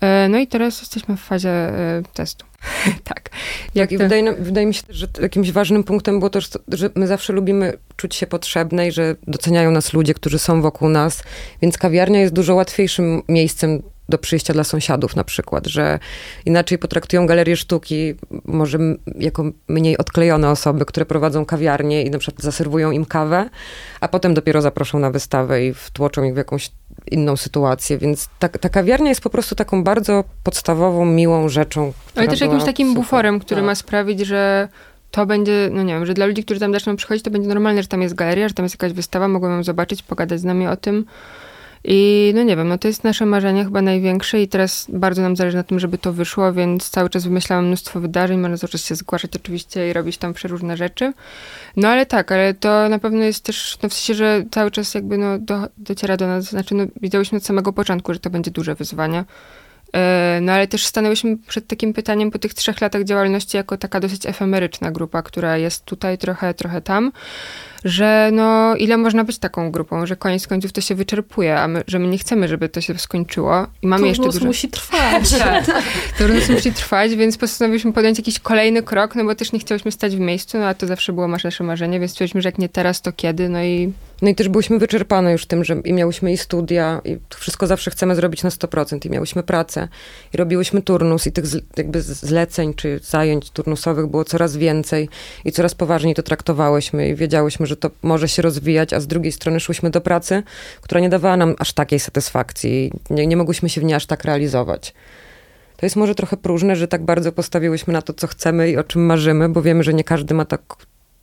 E, No i teraz jesteśmy w fazie e, testu. tak. Jak I to- wydaje, wydaje mi się też, że jakimś ważnym punktem było to, że- my zawsze lubimy czuć się potrzebne i że doceniają nas ludzie, którzy są wokół nas, więc kawiarnia jest dużo łatwiejszym miejscem do przyjścia dla sąsiadów na przykład, że inaczej potraktują galerię sztuki, może jako mniej odklejone osoby, które prowadzą kawiarnię i na przykład zaserwują im kawę, a potem dopiero zaproszą na wystawę i wtłoczą ich w jakąś inną sytuację, więc ta, ta kawiarnia jest po prostu taką bardzo podstawową, miłą rzeczą. Ale też jakimś takim super. buforem, który Tak. ma sprawić, że to będzie, no nie wiem, że dla ludzi, którzy tam zaczną przychodzić, to będzie normalne, że tam jest galeria, że tam jest jakaś wystawa, mogą ją zobaczyć, pogadać z nami o tym. I no nie wiem, no to jest nasze marzenie chyba największe i teraz bardzo nam zależy na tym, żeby to wyszło, więc cały czas wymyślałam mnóstwo wydarzeń, można cały czas się zgłaszać oczywiście i robić tam przeróżne rzeczy. No ale tak, ale to na pewno jest też, no w sensie, że cały czas jakby no do, dociera do nas, znaczy no widziałyśmy od samego początku, że to będzie duże wyzwanie. E, no ale też stanęłyśmy przed takim pytaniem po tych trzech latach działalności jako taka dosyć efemeryczna grupa, która jest tutaj trochę, trochę tam że no ile można być taką grupą, że koniec końców to się wyczerpuje, a my, że my nie chcemy, żeby to się skończyło i mamy Turnus jeszcze dużo... musi trwać. tak, turnus musi trwać, więc postanowiliśmy podjąć jakiś kolejny krok, no bo też nie chciałyśmy stać w miejscu, no a to zawsze było nasze marzenie, więc stwierdziliśmy, że jak nie teraz, to kiedy, no i... No i też byliśmy wyczerpane już tym, że i miałyśmy i studia, i wszystko zawsze chcemy zrobić na 100%, i miałyśmy pracę, i robiłyśmy turnus, i tych jakby zleceń, czy zajęć turnusowych było coraz więcej, i coraz poważniej to traktowałyśmy, i wiedziałyśmy, że to może się rozwijać, a z drugiej strony szłyśmy do pracy, która nie dawała nam aż takiej satysfakcji. Nie, nie mogłyśmy się w niej aż tak realizować. To jest może trochę próżne, że tak bardzo postawiłyśmy na to, co chcemy i o czym marzymy, bo wiemy, że nie każdy ma tak,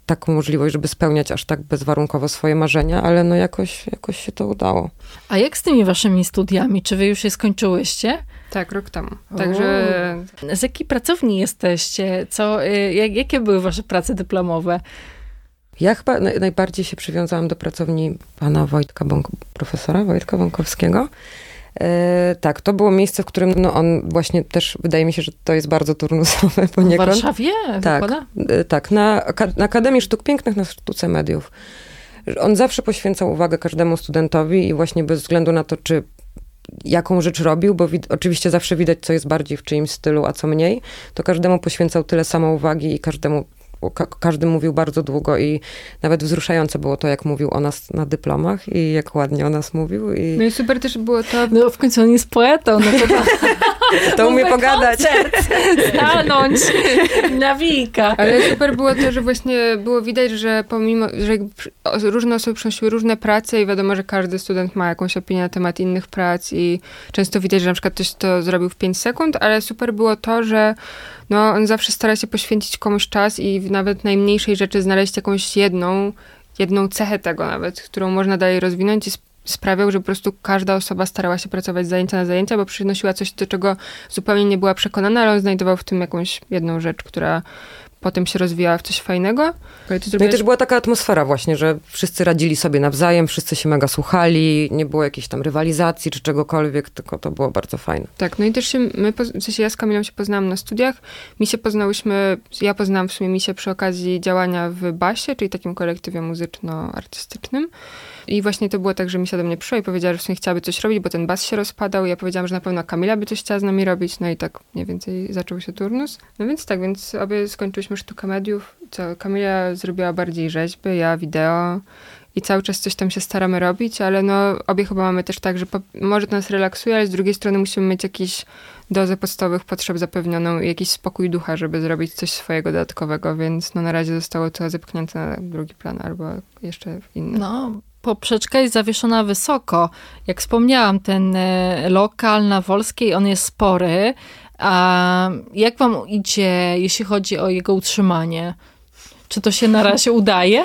taką możliwość, żeby spełniać aż tak bezwarunkowo swoje marzenia, ale no jakoś, jakoś się to udało. A jak z tymi waszymi studiami? Czy wy już je skończyłyście? Tak, rok temu. Także... Z jakiej pracowni jesteście? Co, y, jak, jakie były wasze prace dyplomowe? Ja chyba najbardziej się przywiązałam do pracowni pana Wojtka, Bąk profesora Wojtka Bąkowskiego. E, tak, to było miejsce, w którym no, on właśnie też, wydaje mi się, że to jest bardzo turnusowe poniekąd. W Warszawie? Tak, e, tak na, na Akademii Sztuk Pięknych, na Sztuce Mediów. On zawsze poświęcał uwagę każdemu studentowi i właśnie bez względu na to, czy jaką rzecz robił, bo oczywiście zawsze widać, co jest bardziej w czyimś stylu, a co mniej, to każdemu poświęcał tyle samo uwagi i każdemu ka każdy mówił bardzo długo i nawet wzruszające było to, jak mówił o nas na dyplomach i jak ładnie o nas mówił. I... No i super też było to... No w końcu on jest poetą, no to... to umie pogadać. stanąć na wilka. Ale super było to, że właśnie było widać, że pomimo, że różne osoby przynosiły różne prace i wiadomo, że każdy student ma jakąś opinię na temat innych prac i często widać, że na przykład ktoś to zrobił w 5 sekund, ale super było to, że no, on zawsze stara się poświęcić komuś czas i w nawet najmniejszej rzeczy znaleźć jakąś jedną, jedną cechę tego nawet, którą można dalej rozwinąć i sprawiał, że po prostu każda osoba starała się pracować z zajęcia na zajęcia, bo przynosiła coś, do czego zupełnie nie była przekonana, ale on znajdował w tym jakąś jedną rzecz, która potem się rozwijała w coś fajnego. No i też była taka atmosfera właśnie, że wszyscy radzili sobie nawzajem, wszyscy się mega słuchali, nie było jakiejś tam rywalizacji czy czegokolwiek, tylko to było bardzo fajne. Tak, no i też się, my, w sensie ja z Kamilą się poznałam na studiach, mi się poznałyśmy, ja poznałam w sumie mi się przy okazji działania w Basie, czyli takim kolektywie muzyczno-artystycznym. I właśnie to było tak, że Misia do mnie przyszła i powiedziała, że w sumie chciałaby coś robić, bo ten bas się rozpadał. I ja powiedziałam, że na pewno Kamila by coś chciała z nami robić. No i tak mniej więcej zaczął się turnus. No więc tak, więc obie skończyliśmy sztukę mediów. Co, Kamila zrobiła bardziej rzeźby, ja wideo. I cały czas coś tam się staramy robić, ale no obie chyba mamy też tak, że po, może to nas relaksuje, ale z drugiej strony musimy mieć jakiś dozę podstawowych potrzeb zapewnioną i jakiś spokój ducha, żeby zrobić coś swojego dodatkowego, więc no na razie zostało to zepchnięte na drugi plan albo jeszcze inny. No, poprzeczka jest zawieszona wysoko. Jak wspomniałam, ten e, lokal na Wolskiej, on jest spory. A jak wam idzie, jeśli chodzi o jego utrzymanie? Czy to się na razie udaje?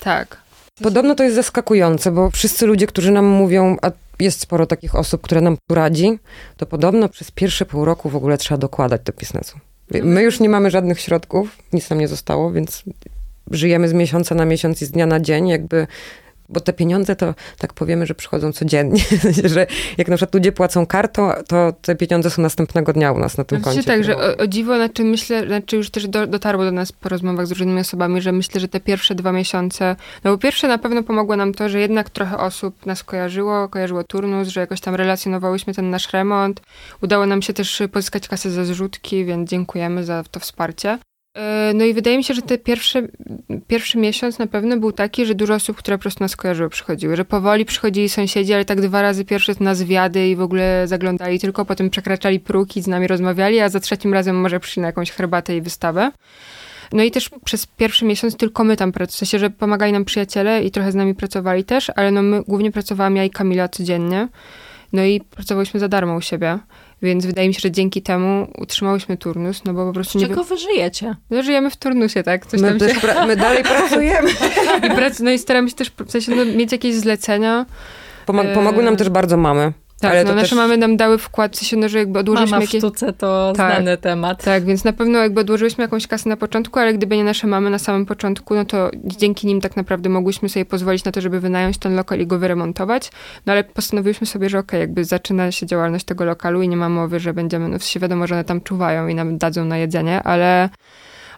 Tak. Podobno to jest zaskakujące, bo wszyscy ludzie, którzy nam mówią, a jest sporo takich osób, które nam tu radzi, to podobno przez pierwsze pół roku w ogóle trzeba dokładać do biznesu. My już nie mamy żadnych środków, nic nam nie zostało, więc żyjemy z miesiąca na miesiąc i z dnia na dzień, jakby bo te pieniądze to tak powiemy, że przychodzą codziennie, że jak na przykład ludzie płacą kartą, to te pieniądze są następnego dnia u nas na tym znaczy koncie. tak, że o, o dziwo, znaczy myślę, znaczy już też do, dotarło do nas po rozmowach z różnymi osobami, że myślę, że te pierwsze dwa miesiące, no po pierwsze na pewno pomogło nam to, że jednak trochę osób nas kojarzyło, kojarzyło turnus, że jakoś tam relacjonowałyśmy ten nasz remont. Udało nam się też pozyskać kasę za zrzutki, więc dziękujemy za to wsparcie. E, no i wydaje mi się, że ten pierwszy, pierwszy miesiąc na pewno był taki, że dużo osób, które po prostu nas kojarzyły, przychodziły. Że powoli przychodzili sąsiedzi, ale tak dwa razy pierwszy na zwiady i w ogóle zaglądali tylko, potem przekraczali próg z nami rozmawiali, a za trzecim razem może przyszli na jakąś herbatę i wystawę. No i też przez pierwszy miesiąc tylko my tam pracujemy, w sensie, że pomagali nam przyjaciele i trochę z nami pracowali też, ale no my głównie pracowałam ja i Kamila codziennie. No i pracowałyśmy za darmo u siebie. Więc wydaje mi się, że dzięki temu utrzymałyśmy turnus, no bo po prostu Z czego wy żyjecie? No żyjemy w turnusie, tak? Coś my, się... my dalej pracujemy. I prac... No i staramy się też w sensie, no, mieć jakieś zlecenia, Pomog- pomogły nam też bardzo mamy. Tak, ale no, to nasze też... mamy nam dały wkład, w sensie, no, że jakby odłożyliśmy Mama w jakieś... sztuce to Tak. znany temat. Tak, więc na pewno jakby odłożyliśmy jakąś kasę na początku, ale gdyby nie nasze mamy na samym początku, no to dzięki nim tak naprawdę mogłyśmy sobie pozwolić na to, żeby wynająć ten lokal i go wyremontować. No ale postanowiliśmy sobie, że okej, jakby zaczyna się działalność tego lokalu i nie ma mowy, że będziemy, no w sensie wiadomo, że one tam czuwają i nam dadzą na jedzenie, ale...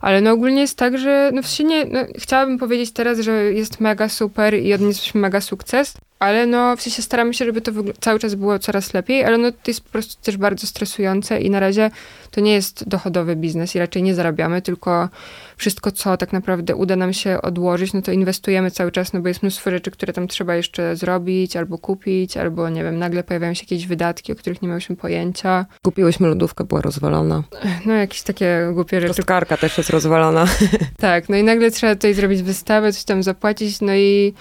Ale no ogólnie jest tak, że no w sensie nie, no, chciałabym powiedzieć teraz, że jest mega super i odnieśliśmy mega sukces, ale no w sensie staramy się, żeby to cały czas było coraz lepiej, ale no to jest po prostu też bardzo stresujące i na razie to nie jest dochodowy biznes i raczej nie zarabiamy, tylko wszystko, co tak naprawdę uda nam się odłożyć, no to inwestujemy cały czas, no bo jest mnóstwo rzeczy, które tam trzeba jeszcze zrobić, albo kupić, albo nie wiem, nagle pojawiają się jakieś wydatki, o których nie miałyśmy pojęcia. Kupiłyśmy lodówkę, była rozwalona. No jakieś takie głupie rzeczy. Kostkarka też jest rozwalona. Tak, no i nagle trzeba tutaj zrobić wystawę, coś tam zapłacić, no i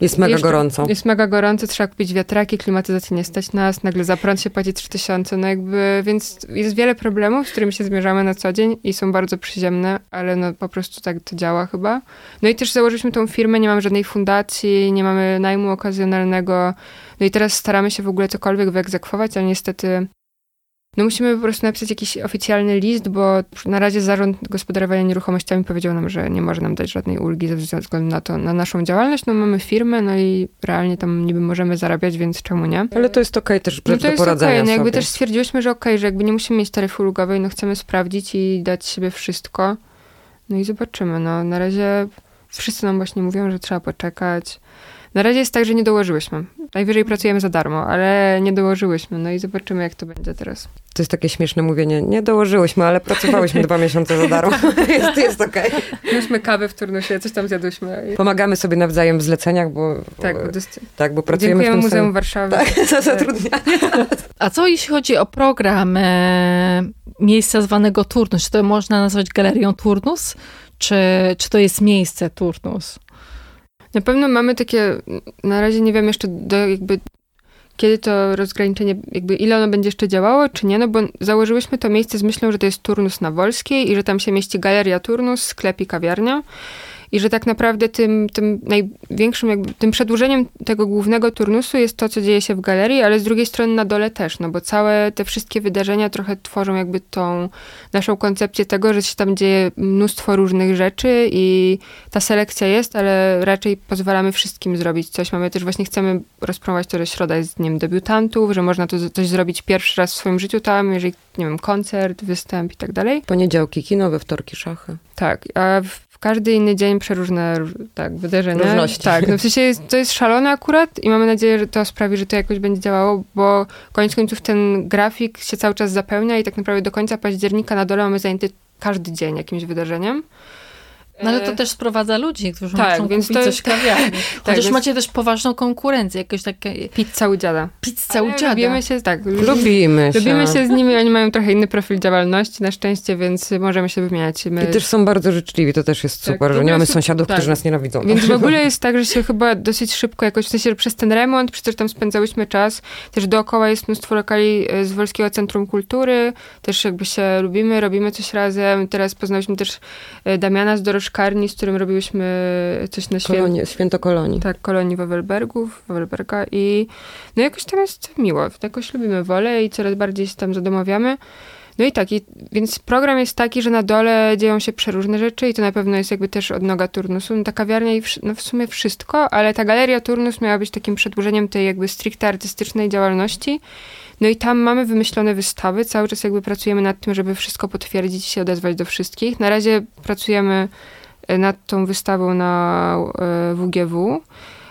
Jest mega Jeszcze- gorąco. Jest mega gorąco, trzeba kupić wiatraki, klimatyzację nie stać nas, nagle za prąd się płaci 3000, no jakby, więc jest wiele problemów, z którymi się zmierzamy na co dzień i są bardzo przyziemne, ale no po prostu tak to działa chyba. No i też założyliśmy tą firmę, nie mamy żadnej fundacji, nie mamy najmu okazjonalnego, no i teraz staramy się w ogóle cokolwiek wyegzekwować, ale niestety no musimy po prostu napisać jakiś oficjalny list, bo na razie Zarząd Gospodarowania Nieruchomościami powiedział nam, że nie może nam dać żadnej ulgi ze względu na to, na naszą działalność. No mamy firmę, no i realnie tam niby możemy zarabiać, więc czemu nie? Ale to jest okej też No to do jest poradzenia okej, no jakby sobie. też stwierdziłyśmy, że okej, że jakby nie musimy mieć taryfy ulgowej, no chcemy sprawdzić i dać siebie wszystko. No i zobaczymy, no na razie wszyscy nam właśnie mówią, że trzeba poczekać. Na razie jest tak, że nie dołożyłyśmy. Najwyżej pracujemy za darmo, ale nie dołożyłyśmy, no i zobaczymy, jak to będzie teraz. To jest takie śmieszne mówienie. Nie dołożyłyśmy, ale pracowałyśmy dwa miesiące za darmo. jest jest okej. Mieliśmy kawę w turnusie, coś tam zjadłyśmy. Pomagamy sobie nawzajem w zleceniach, bo, Tak, bo, bo dost... tak, bo pracujemy dziękujemy w tym Muzeum samym... Warszawy. Tak, za zatrudnianie. A co jeśli chodzi o program e, miejsca zwanego turnus? Czy to można nazwać galerią turnus? Czy, czy to jest miejsce turnus? Na pewno mamy takie, na razie nie wiem jeszcze do jakby kiedy to rozgraniczenie, jakby ile ono będzie jeszcze działało, czy nie, no bo założyłyśmy to miejsce z myślą, że to jest turnus na Wolskiej i że tam się mieści galeria turnus, sklep i kawiarnia. I że tak naprawdę tym, tym największym, jakby, tym przedłużeniem tego głównego turnusu jest to, co dzieje się w galerii, ale z drugiej strony na dole też, no bo całe te wszystkie wydarzenia trochę tworzą jakby tą naszą koncepcję tego, że się tam dzieje mnóstwo różnych rzeczy i ta selekcja jest, ale raczej pozwalamy wszystkim zrobić coś. Mamy też właśnie, chcemy rozpromować to, że środa jest dniem debiutantów, że można to coś zrobić pierwszy raz w swoim życiu tam, jeżeli, nie wiem, koncert, występ i tak dalej. Poniedziałki kino, we wtorki szachy. Tak, a w każdy inny dzień przeróżne róż- tak, wydarzenia. Różności. Tak, no w sensie jest, to jest szalone akurat i mamy nadzieję, że to sprawi, że to jakoś będzie działało, bo koniec końców ten grafik się cały czas zapełnia i tak naprawdę do końca października na dole mamy zajęty każdy dzień jakimś wydarzeniem. No ale to E, też sprowadza ludzi, którzy tak, muszą więc kupić to coś jest- w kawiarni. Chociaż więc- macie też poważną konkurencję, jakieś takie Pizza u dziada. pizza u Ale dziada. Lubimy się, tak. Lubimy się. Lubimy się z nimi, oni mają trochę inny profil działalności na szczęście, więc możemy się wymieniać. My... I też są bardzo życzliwi, to też jest Tak, super, że nie mamy sąsiadów, tak. którzy nas nienawidzą. Więc w ogóle jest tak, że się chyba dosyć szybko jakoś, w sensie, że przez ten remont, że tam spędzałyśmy czas, też dookoła jest mnóstwo lokali e, z Wolskiego Centrum Kultury, też jakby się lubimy, robimy coś razem. Teraz poznałyśmy też e, Damiana z Dorożkarni, z którym robiłyśmy coś na święto. Kolonie, święto kolonii. Tak, kolonii Wawelbergów, Wawelberga i no jakoś tam jest miło. Jakoś lubimy wolę i coraz bardziej się tam zadomawiamy. No i tak, i, więc program jest taki, że na dole dzieją się przeróżne rzeczy i to na pewno jest jakby też odnoga turnusu. No ta kawiarnia i wsz- no w sumie wszystko, ale ta galeria turnus miała być takim przedłużeniem tej jakby stricte artystycznej działalności. No i tam mamy wymyślone wystawy, cały czas jakby pracujemy nad tym, żeby wszystko potwierdzić i się odezwać do wszystkich. Na razie pracujemy nad tą wystawą na e, WGW.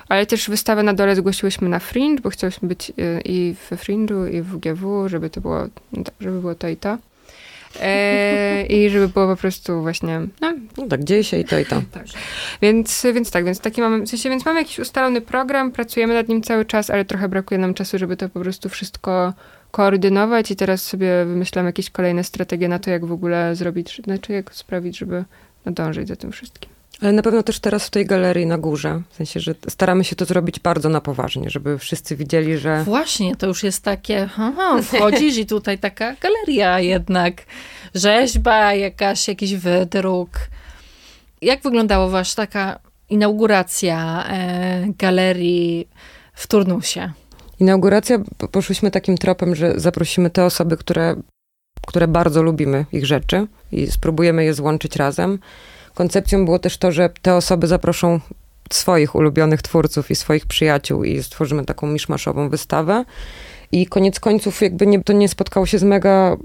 Ale też wystawę na dole zgłosiłyśmy na Fringe, bo chciałyśmy być e, i w Fringe'u, i w WGW, żeby to było, no tak, żeby było to i to. E, I żeby było po prostu właśnie, no, No tak, dzieje się i to i to. więc, więc tak, więc taki mamy, w sensie, więc mamy jakiś ustalony program, pracujemy nad nim cały czas, ale trochę brakuje nam czasu, żeby to po prostu wszystko koordynować i teraz sobie wymyślam jakieś kolejne strategie na to, jak w ogóle zrobić, znaczy jak sprawić, żeby nadążyć za tym wszystkim. Ale na pewno też teraz w tej galerii na górze, w sensie, że staramy się to zrobić bardzo na poważnie, żeby wszyscy widzieli, że Właśnie, to już jest takie, aha, wchodzisz i tutaj taka galeria jednak, rzeźba, jakaś, jakiś wydruk. Jak wyglądała wasza taka inauguracja e, galerii w turnusie. Inauguracja, poszłyśmy takim tropem, że zaprosimy te osoby, które, które bardzo lubimy ich rzeczy i spróbujemy je złączyć razem. Koncepcją było też to, że te osoby zaproszą swoich ulubionych twórców i swoich przyjaciół i stworzymy taką miszmaszową wystawę. I koniec końców jakby nie, to nie spotkało się z mega...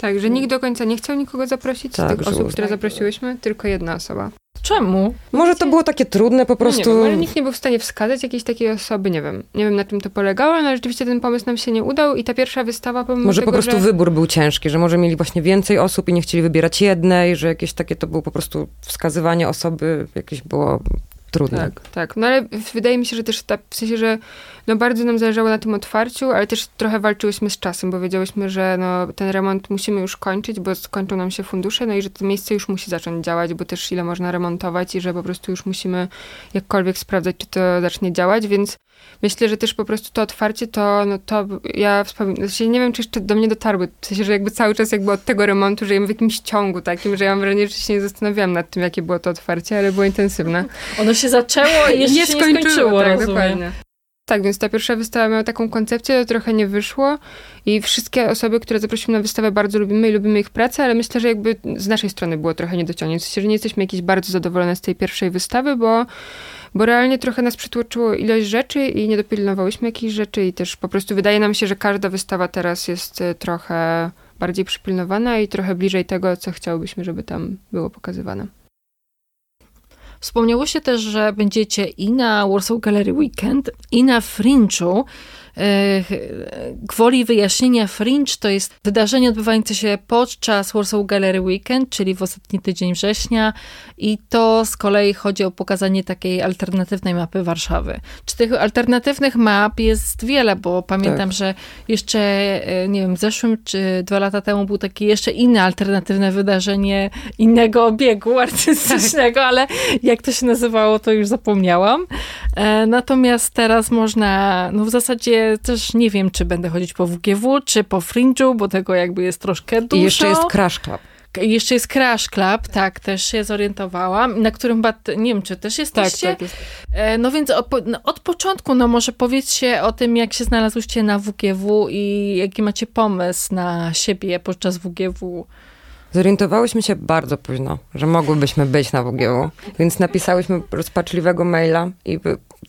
Tak, że nikt do końca nie chciał nikogo zaprosić tak, z tych osób, które zaprosiłyśmy, tylko jedna osoba. Czemu? Może to było takie trudne po prostu. No nie wiem, nikt nie był w stanie wskazać jakiejś takiej osoby, nie wiem. Nie wiem na czym to polegało, ale rzeczywiście ten pomysł nam się nie udał i ta pierwsza wystawa pomimo Może tego, po prostu że... wybór był ciężki, że może mieli właśnie więcej osób i nie chcieli wybierać jednej, że jakieś takie to było po prostu wskazywanie osoby jakieś było trudne. Tak, tak. No ale wydaje mi się, że też ta, w sensie, że no bardzo nam zależało na tym otwarciu, ale też trochę walczyłyśmy z czasem, bo wiedziałyśmy, że no, ten remont musimy już kończyć, bo skończą nam się fundusze, no i że to miejsce już musi zacząć działać, bo też ile można remontować i że po prostu już musimy jakkolwiek sprawdzać, czy to zacznie działać, więc myślę, że też po prostu to otwarcie, to, no to ja wspominam, znaczy nie wiem, czy jeszcze do mnie dotarły, w sensie, że jakby cały czas jakby od tego remontu żyjemy w jakimś ciągu takim, że ja mam wrażenie, że się nie zastanawiałam nad tym, jakie było to otwarcie, ale było intensywne. Ono się zaczęło i jeszcze nie się skończyło, nie skończyło tak, rozumiem. dokładnie. Tak, więc ta pierwsza wystawa miała taką koncepcję, to trochę nie wyszło i wszystkie osoby, które zaprosimy na wystawę bardzo lubimy i lubimy ich pracę, ale myślę, że jakby z naszej strony było trochę niedociągnięcie. W sensie, że nie jesteśmy jakieś bardzo zadowolone z tej pierwszej wystawy, bo, bo realnie trochę nas przytłoczyło ilość rzeczy i nie dopilnowałyśmy jakichś rzeczy i też po prostu wydaje nam się, że każda wystawa teraz jest e, trochę bardziej przypilnowana i trochę bliżej tego, co chciałbyśmy, żeby tam było pokazywane. Wspomniało się też, że będziecie i na Warsaw Gallery Weekend, i na Fringe'u. Gwoli wyjaśnienia, Fringe to jest wydarzenie odbywające się podczas Warsaw Gallery Weekend, czyli w ostatni tydzień września i to z kolei chodzi o pokazanie takiej alternatywnej mapy Warszawy. Czy tych alternatywnych map jest wiele, bo pamiętam, tak. że jeszcze, e, nie wiem, w zeszłym czy dwa lata temu był takie jeszcze inne alternatywne wydarzenie innego obiegu artystycznego, tak. ale jak to się nazywało, to już zapomniałam. E, natomiast teraz można, no w zasadzie też nie wiem, czy będę chodzić po WGW, czy po Fringe'u, bo tego jakby jest troszkę dużo. I jeszcze jest Crash Club. Jeszcze jest Crash Club, tak, też się zorientowałam, na którym chyba, nie wiem, czy też jesteście? Tak, tak jest. E, no więc od, no, od początku, no może powiedzcie o tym, jak się znalazłyście na WGW i jaki macie pomysł na siebie podczas WGW. Zorientowałyśmy się bardzo późno, że mogłybyśmy być na WGU, więc napisałyśmy rozpaczliwego maila i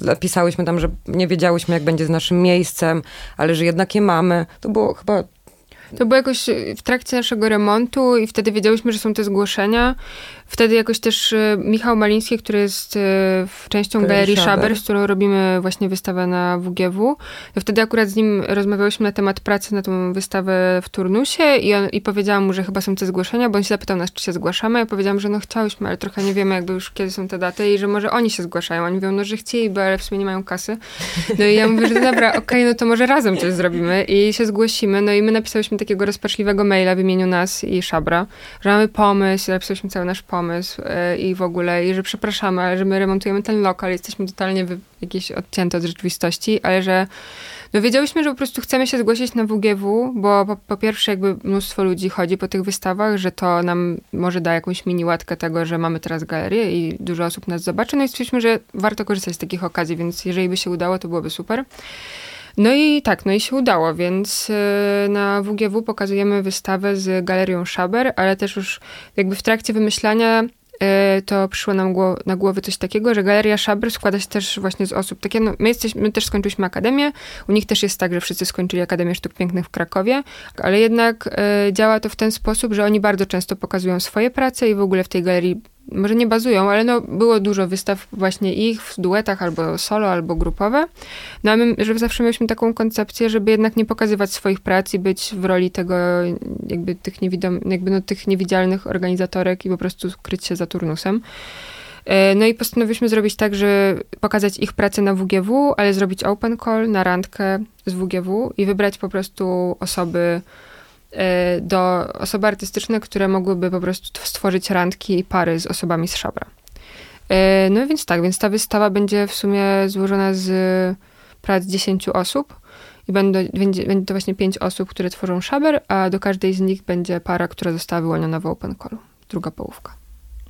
napisałyśmy tam, że nie wiedziałyśmy, jak będzie z naszym miejscem, ale że jednak je mamy. To było chyba to było jakoś w trakcie naszego remontu i wtedy wiedziałyśmy, że są te zgłoszenia Wtedy jakoś też e, Michał Maliński, który jest e, częścią Galerii Schaber, z którą robimy właśnie wystawę na WGW, to wtedy akurat z nim rozmawiałyśmy na temat pracy na tą wystawę w turnusie i, on, i powiedziałam mu, że chyba są te zgłoszenia, bo on się zapytał nas, czy się zgłaszamy. Ja powiedziałam, że no chciałyśmy, ale trochę nie wiemy jakby już kiedy są te daty i że może oni się zgłaszają. Oni mówią, no że chcieliby, ale w sumie nie mają kasy. No i ja mówię, że dobra, okej, okay, no to może razem coś zrobimy i się zgłosimy. No i my napisałyśmy takiego rozpaczliwego maila w imieniu nas i Szabra, że mamy pomysł, napisałyśmy cały nasz pomysł pomysł e, i w ogóle, i że przepraszamy, ale że my remontujemy ten lokal, jesteśmy totalnie jakieś odcięte od rzeczywistości, ale że no wiedziałyśmy, że po prostu chcemy się zgłosić na WGW, bo po, po, pierwsze jakby mnóstwo ludzi chodzi po tych wystawach, że to nam może da jakąś mini łatkę tego, że mamy teraz galerię i dużo osób nas zobaczy. No i stwierdziliśmy, że warto korzystać z takich okazji, więc jeżeli by się udało, to byłoby super. No i tak, no i się udało, więc e, na WGW pokazujemy wystawę z galerią Schaber, ale też już jakby w trakcie wymyślania e, to przyszło nam na głowy coś takiego, że Galeria Szaber składa się też właśnie z osób, takie, no, my, my też skończyliśmy akademię, u nich też jest tak, że wszyscy skończyli Akademię Sztuk Pięknych w Krakowie, ale jednak e, działa to w ten sposób, że oni bardzo często pokazują swoje prace i w ogóle w tej galerii może nie bazują, ale no, było dużo wystaw właśnie ich w duetach albo solo, albo grupowe. No a my że zawsze mieliśmy taką koncepcję, żeby jednak nie pokazywać swoich prac i być w roli tego jakby tych, niewidom, jakby no, tych niewidzialnych organizatorek i po prostu kryć się za turnusem. E, no i postanowiliśmy zrobić tak, że pokazać ich pracę na WGW, ale zrobić open call na randkę z WGW i wybrać po prostu osoby, do osoby artystyczne, które mogłyby po prostu stworzyć randki i pary z osobami z szabra. E, no więc tak, więc ta wystawa będzie w sumie złożona z prac 10 osób i będzie, będzie, będzie to właśnie 5 osób, które tworzą szaber, a do każdej z nich będzie para, która została wyłoniona w open callu. Druga połówka.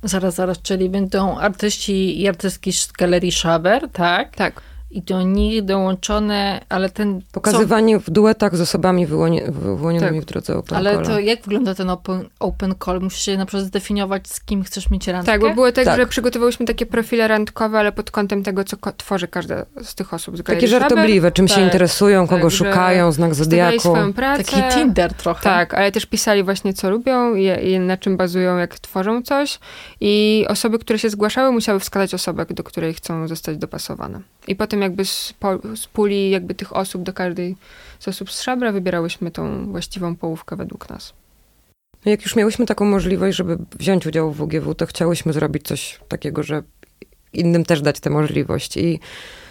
Zaraz, zaraz, czyli będą artyści i artystki z galerii Szaber, tak? Tak. I do nich dołączone, ale ten... Pokazywanie co... w duetach z osobami wyłonionymi tak. w drodze open Ale to jak wygląda ten open, open call? Musisz się na przykład zdefiniować, z kim chcesz mieć randkę? Tak, bo było tak, tak. że przygotowałyśmy takie profile randkowe, ale pod kątem tego, co tworzy każda z tych osób. Takie żartobliwe, czym tak. się interesują, kogo tak, szukają, znak zodiaku. swoją pracę. Taki Tinder trochę. Tak, ale też pisali właśnie, co lubią i, i na czym bazują, jak tworzą coś. I osoby, które się zgłaszały, musiały wskazać osobę, do której chcą zostać dopasowane. I potem jakby z, z puli jakby tych osób do każdej z osób z szabra wybierałyśmy tą właściwą połówkę według nas. No jak już miałyśmy taką możliwość, żeby wziąć udział w WGW, to chciałyśmy zrobić coś takiego, że innym też dać tę możliwość. I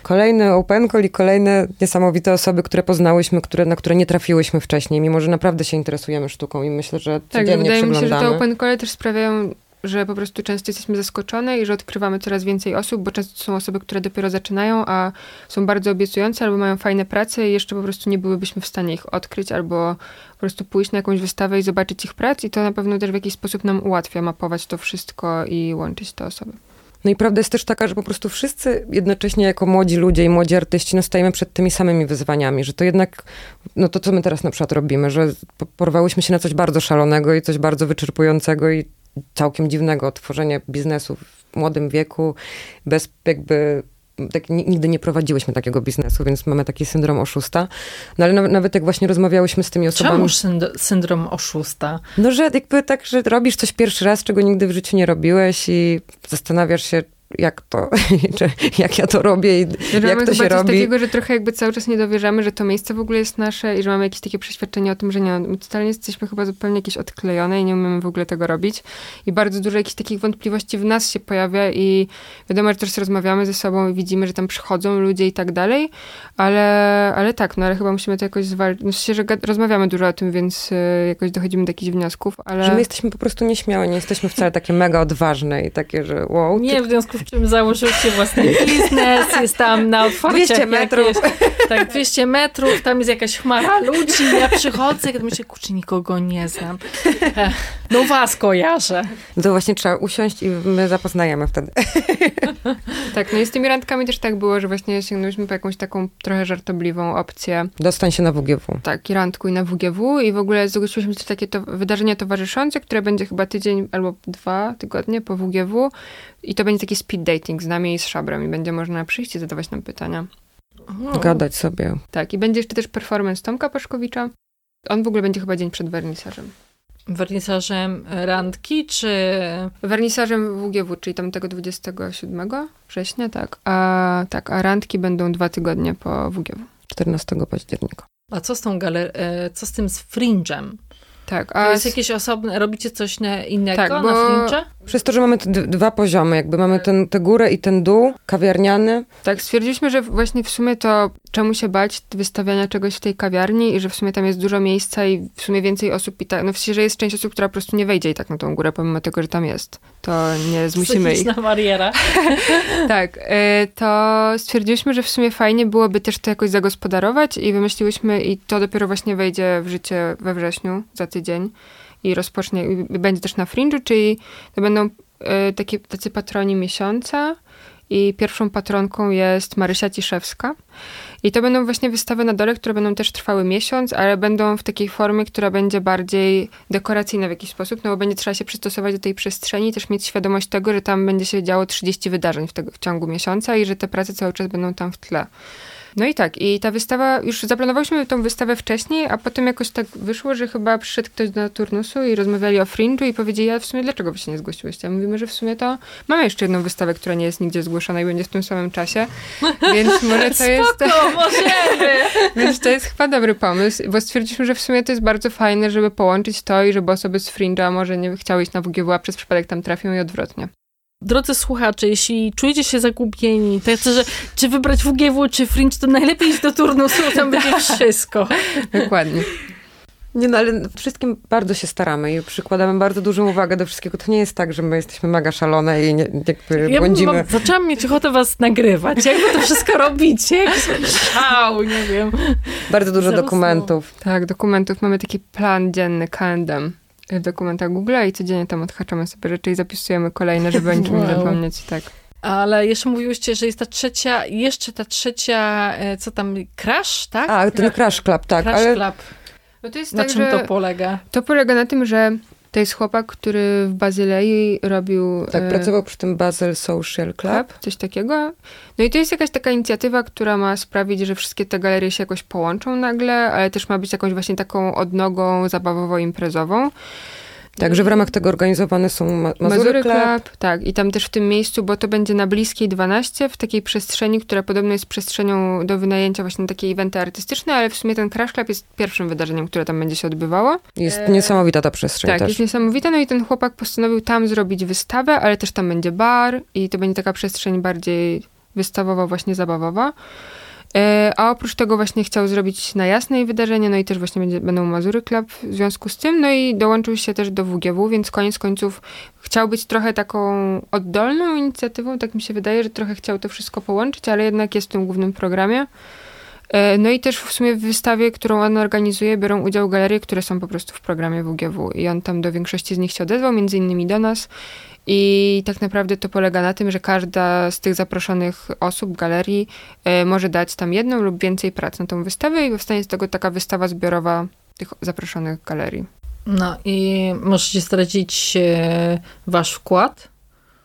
kolejny open call i kolejne niesamowite osoby, które poznałyśmy, które, na które nie trafiłyśmy wcześniej, mimo że naprawdę się interesujemy sztuką i myślę, że tak, codziennie wydaje mi się, że te open call też sprawiają że po prostu często jesteśmy zaskoczone i że odkrywamy coraz więcej osób, bo często są osoby, które dopiero zaczynają, a są bardzo obiecujące albo mają fajne prace i jeszcze po prostu nie byłybyśmy w stanie ich odkryć albo po prostu pójść na jakąś wystawę i zobaczyć ich prac i to na pewno też w jakiś sposób nam ułatwia mapować to wszystko i łączyć te osoby. No i prawda jest też taka, że po prostu wszyscy jednocześnie jako młodzi ludzie i młodzi artyści no stajemy przed tymi samymi wyzwaniami, że to jednak, no to co my teraz na przykład robimy, że porwałyśmy się na coś bardzo szalonego i coś bardzo wyczerpującego i całkiem dziwnego tworzenia biznesu w młodym wieku, bez jakby tak, nigdy nie prowadziłyśmy takiego biznesu, więc mamy taki syndrom oszusta. No ale nawet, nawet jak właśnie rozmawiałyśmy z tymi osobami... Czemu syndrom oszusta? No, że jakby tak, że robisz coś pierwszy raz, czego nigdy w życiu nie robiłeś i zastanawiasz się, jak to, jak ja to robię i że jak to się robi. takiego, że trochę jakby cały czas nie dowierzamy, że to miejsce w ogóle jest nasze i że mamy jakieś takie przeświadczenie o tym, że nie, my totalnie jesteśmy chyba zupełnie jakieś odklejone i nie umiemy w ogóle tego robić. I bardzo dużo jakichś takich wątpliwości w nas się pojawia i wiadomo, że też rozmawiamy ze sobą i widzimy, że tam przychodzą ludzie i tak dalej, ale, ale tak, no ale chyba musimy to jakoś zwalczyć. Myślę, że rozmawiamy dużo o tym, więc y, jakoś dochodzimy do jakichś wniosków, ale... Że my jesteśmy po prostu nieśmiałe, nie jesteśmy wcale takie mega odważne i takie, że wow. Nie, w związku w czym założyliście własny biznes, jest tam na otwarciach 200 metrów. Jakieś, tak, 200 metrów, tam jest jakaś chmara ludzi, ja przychodzę i myślę, kurczę, nikogo nie znam. No was kojarzę. No to właśnie trzeba usiąść i my zapoznajemy wtedy. Tak, no i z tymi randkami też tak było, że właśnie sięgnęliśmy po jakąś taką trochę żartobliwą opcję. Dostań się na WGW. Tak, i randkuj na WGW i w ogóle zgłosiłyśmy też takie to wydarzenie towarzyszące, które będzie chyba tydzień albo dwa tygodnie po WGW i to będzie taki speed dating z nami i z Szabrem i będzie można przyjść i zadawać nam pytania. Gadać sobie. Tak, i będzie jeszcze też performance Tomka Paszkowicza. On w ogóle będzie chyba dzień przed wernisażem. Wernisażem randki, czy... Wernisażem WGW, czyli tam tego 27 września, tak. A, tak, a randki będą dwa tygodnie po WGW. 14 października. A co z tą galer- e, co z tym z fringe'em? Tak, a to jest jakieś osobne, robicie coś innego tak, na fringe? Przez to, że mamy dwa poziomy, jakby mamy ten, tę górę i ten dół, kawiarniany. Tak, stwierdziliśmy, że właśnie w sumie to czemu się bać wystawiania czegoś w tej kawiarni i że w sumie tam jest dużo miejsca i w sumie więcej osób i tak, no w sensie, że jest część osób, która po prostu nie wejdzie i tak na tą górę, pomimo tego, że tam jest. To nie zmusimy ich. bariera. tak, y, to stwierdziliśmy, że w sumie fajnie byłoby też to jakoś zagospodarować i wymyśliłyśmy i to dopiero właśnie wejdzie w życie we wrześniu, za tydzień i rozpocznie, i będzie też na Fringe'u, czyli to będą y, takie, tacy patroni miesiąca i pierwszą patronką jest Marysia Ciszewska. I to będą właśnie wystawy na dole, które będą też trwały miesiąc, ale będą w takiej formie, która będzie bardziej dekoracyjna w jakiś sposób, no bo będzie trzeba się przystosować do tej przestrzeni, też mieć świadomość tego, że tam będzie się działo 30 wydarzeń w, tego, w ciągu miesiąca i że te prace cały czas będą tam w tle. No i tak, i ta wystawa, już zaplanowaliśmy tą wystawę wcześniej, a potem jakoś tak wyszło, że chyba przyszedł ktoś do turnusu i rozmawiali o fringe'u i powiedzieli, a w sumie dlaczego wy się nie zgłosiłyście? A mówimy, że w sumie to mamy jeszcze jedną wystawę, która nie jest nigdzie zgłoszona i będzie w tym samym czasie, więc może to jest... Możemy! więc to jest chyba dobry pomysł, bo stwierdziliśmy, że w sumie to jest bardzo fajne, żeby połączyć to i żeby osoby z fringe'a może nie chciały iść na WGW, a przez przypadek tam trafią i odwrotnie. Drodzy słuchacze, jeśli czujecie się zagubieni, to chcę, że czy wybrać WGW, czy Fringe, to najlepiej iść do turnusu, tam będzie wszystko. Dokładnie. Nie no, ale wszystkim bardzo się staramy i przykładamy bardzo dużą uwagę do wszystkiego. To nie jest tak, że my jesteśmy mega szalone i nie, jakby ja błądzimy. Mam, zaczęłam mieć ochotę was nagrywać. Jak wy to wszystko robicie? Szał, nie wiem. Bardzo dużo dokumentów. Tak, dokumentów. Mamy taki plan dzienny, kalendem w dokumentach Google i codziennie tam odhaczamy sobie rzeczy i zapisujemy kolejne, żeby o niczym wow. nie zapomnieć. Tak. Ale jeszcze mówiłyście, że jest ta trzecia, jeszcze ta trzecia, e, co tam, Crash, tak? A, ten Crash Club, tak. Crash ale Club. No to jest Na tak, czym że to polega? to polega na tym, że to jest chłopak, który w Bazylei robił... tak, e, pracował przy tym Basel Social Club. Club, coś takiego. No i to jest jakaś taka inicjatywa, która ma sprawić, że wszystkie te galerie się jakoś połączą nagle, ale też ma być jakąś właśnie taką odnogą zabawowo-imprezową. Także w ramach tego organizowane są ma Mazury, Mazury Club. Club, tak. I tam też w tym miejscu, bo to będzie na Bliskiej 12, w takiej przestrzeni, która podobno jest przestrzenią do wynajęcia właśnie na takie eventy artystyczne, ale w sumie ten Crash Club jest pierwszym wydarzeniem, które tam będzie się odbywało. Jest E, niesamowita ta przestrzeń Tak, też. jest niesamowite. No i ten chłopak postanowił tam zrobić wystawę, ale też tam będzie bar i to będzie taka przestrzeń bardziej wystawowa, właśnie zabawowa. E, A oprócz tego właśnie chciał zrobić na jasnej wydarzenie, no i też właśnie będzie, będą Mazury Club w związku z tym, no i dołączył się też do WGW, więc koniec końców chciał być trochę taką oddolną inicjatywą, tak mi się wydaje, że trochę chciał to wszystko połączyć, ale jednak jest w tym głównym programie. E, No i też w sumie w wystawie, którą on organizuje, biorą udział galerie, które są po prostu w programie WGW i on tam do większości z nich się odezwał, między innymi do nas. I tak naprawdę to polega na tym, że każda z tych zaproszonych osób, galerii e, może dać tam jedną lub więcej prac na tą wystawę i powstanie z tego taka wystawa zbiorowa tych zaproszonych galerii. No i możecie zdradzić e, wasz wkład?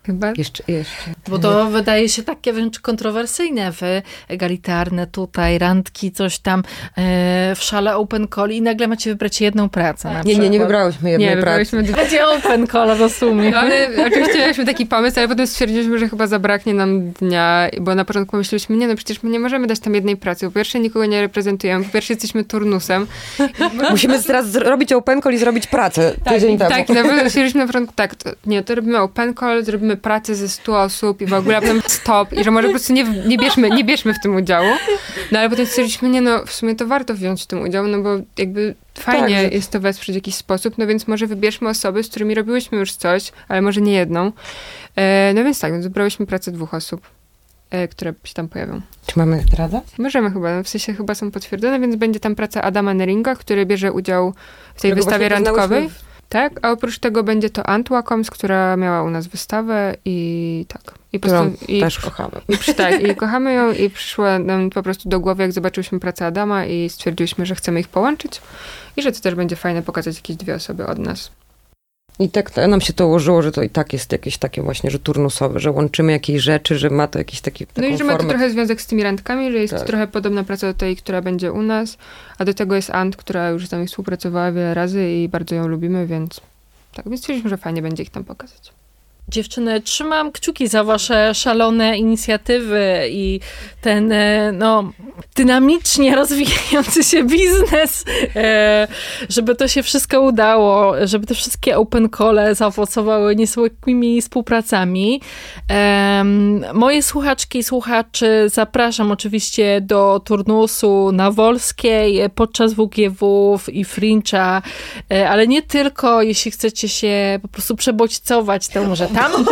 Chyba Jeszcze, jeszcze. Bo to wydaje się takie wręcz kontrowersyjne, wy egalitarne tutaj, randki, coś tam e, w szale open call i nagle macie wybrać jedną pracę na Nie, nie, nie wybrałyśmy jednej nie, pracy. wybrałyśmy dwie. Będzie open call, rozumiem. No, ale oczywiście mieliśmy taki pomysł, ale potem stwierdziliśmy, że chyba zabraknie nam dnia, bo na początku myśleliśmy, nie no przecież my nie możemy dać tam jednej pracy. Po pierwsze nikogo nie reprezentujemy, po pierwsze jesteśmy turnusem. Musimy teraz zrobić open call i zrobić pracę tydzień temu. Tak, i na pewno stwierdziliśmy na początku, tak, to, nie, to robimy open call, zrobimy pracę ze 100 osób i w ogóle, potem stop i że może po prostu nie, nie, bierzmy, nie bierzmy w tym udziału. No ale potem stwierdziliśmy, nie no, w sumie to warto wziąć w tym udział, no bo jakby fajnie Tak, jest to wesprzeć w jakiś sposób, no więc może wybierzmy osoby, z którymi robiłyśmy już coś, ale może nie jedną. E, no więc tak, więc wybrałyśmy pracę dwóch osób, e, które się tam pojawią. Czy mamy zdradzać? Możemy chyba, no w sensie chyba są potwierdzone, więc będzie tam praca Adama Neringa, który bierze udział w tej Którego wystawie randkowej. Tak, a oprócz tego będzie to Antła Combs, która miała u nas wystawę i tak. I, po Którą prostu- i, też kochamy. i, przy, tak, i kochamy ją i przyszła nam po prostu do głowy, jak zobaczyliśmy pracę Adama i stwierdziliśmy, że chcemy ich połączyć i że to też będzie fajne pokazać jakieś dwie osoby od nas. I tak nam się to ułożyło, że to i tak jest jakieś takie właśnie, że turnusowe, że łączymy jakieś rzeczy, że ma to jakiś taki No i że ma to formę. trochę związek z tymi randkami, że jest Tak. trochę podobna praca do tej, która będzie u nas, a do tego jest Ant, która już z nami współpracowała wiele razy i bardzo ją lubimy, więc tak, więc stwierdziliśmy, że fajnie będzie ich tam pokazać. Dziewczyny, trzymam kciuki za wasze szalone inicjatywy i ten e, no, dynamicznie rozwijający się biznes, e, żeby to się wszystko udało, żeby te wszystkie open call zaowocowały niezwykłymi współpracami. Moje słuchaczki i słuchaczy zapraszam oczywiście do turnusu na Wolskiej e, podczas WGW i Fringe'a, e, ale nie tylko, jeśli chcecie się po prostu przebodźcować, to może tam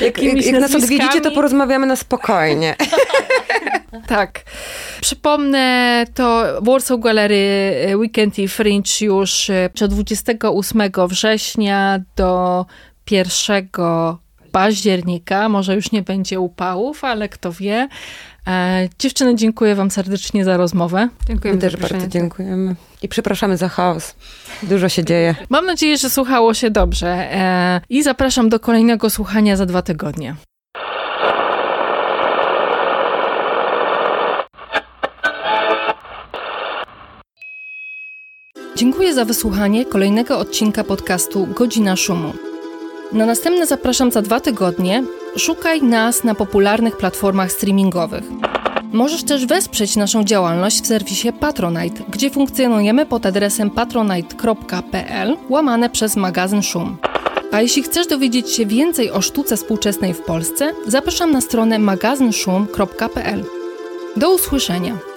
Jak, jak, jakimiś jak nas odwiedzicie, to porozmawiamy na spokojnie. Tak. Przypomnę, to Warsaw Gallery Weekend i Fringe już e, od 28 września do 1 października. Może już nie będzie upałów, ale kto wie. E, Dziewczyny, dziękuję wam serdecznie za rozmowę. Dziękuję My też bardzo dziękujemy. I przepraszamy za chaos. Dużo się dzieje. Mam nadzieję, że słuchało się dobrze e, i zapraszam do kolejnego słuchania za dwa tygodnie. Dziękuję za wysłuchanie kolejnego odcinka podcastu Godzina Szumu. Na następne zapraszam za dwa tygodnie. Szukaj nas na popularnych platformach streamingowych. Możesz też wesprzeć naszą działalność w serwisie Patronite, gdzie funkcjonujemy pod adresem patronite.pl łamane przez magazyn Szum. A jeśli chcesz dowiedzieć się więcej o sztuce współczesnej w Polsce, zapraszam na stronę magazynszum.pl. Do usłyszenia.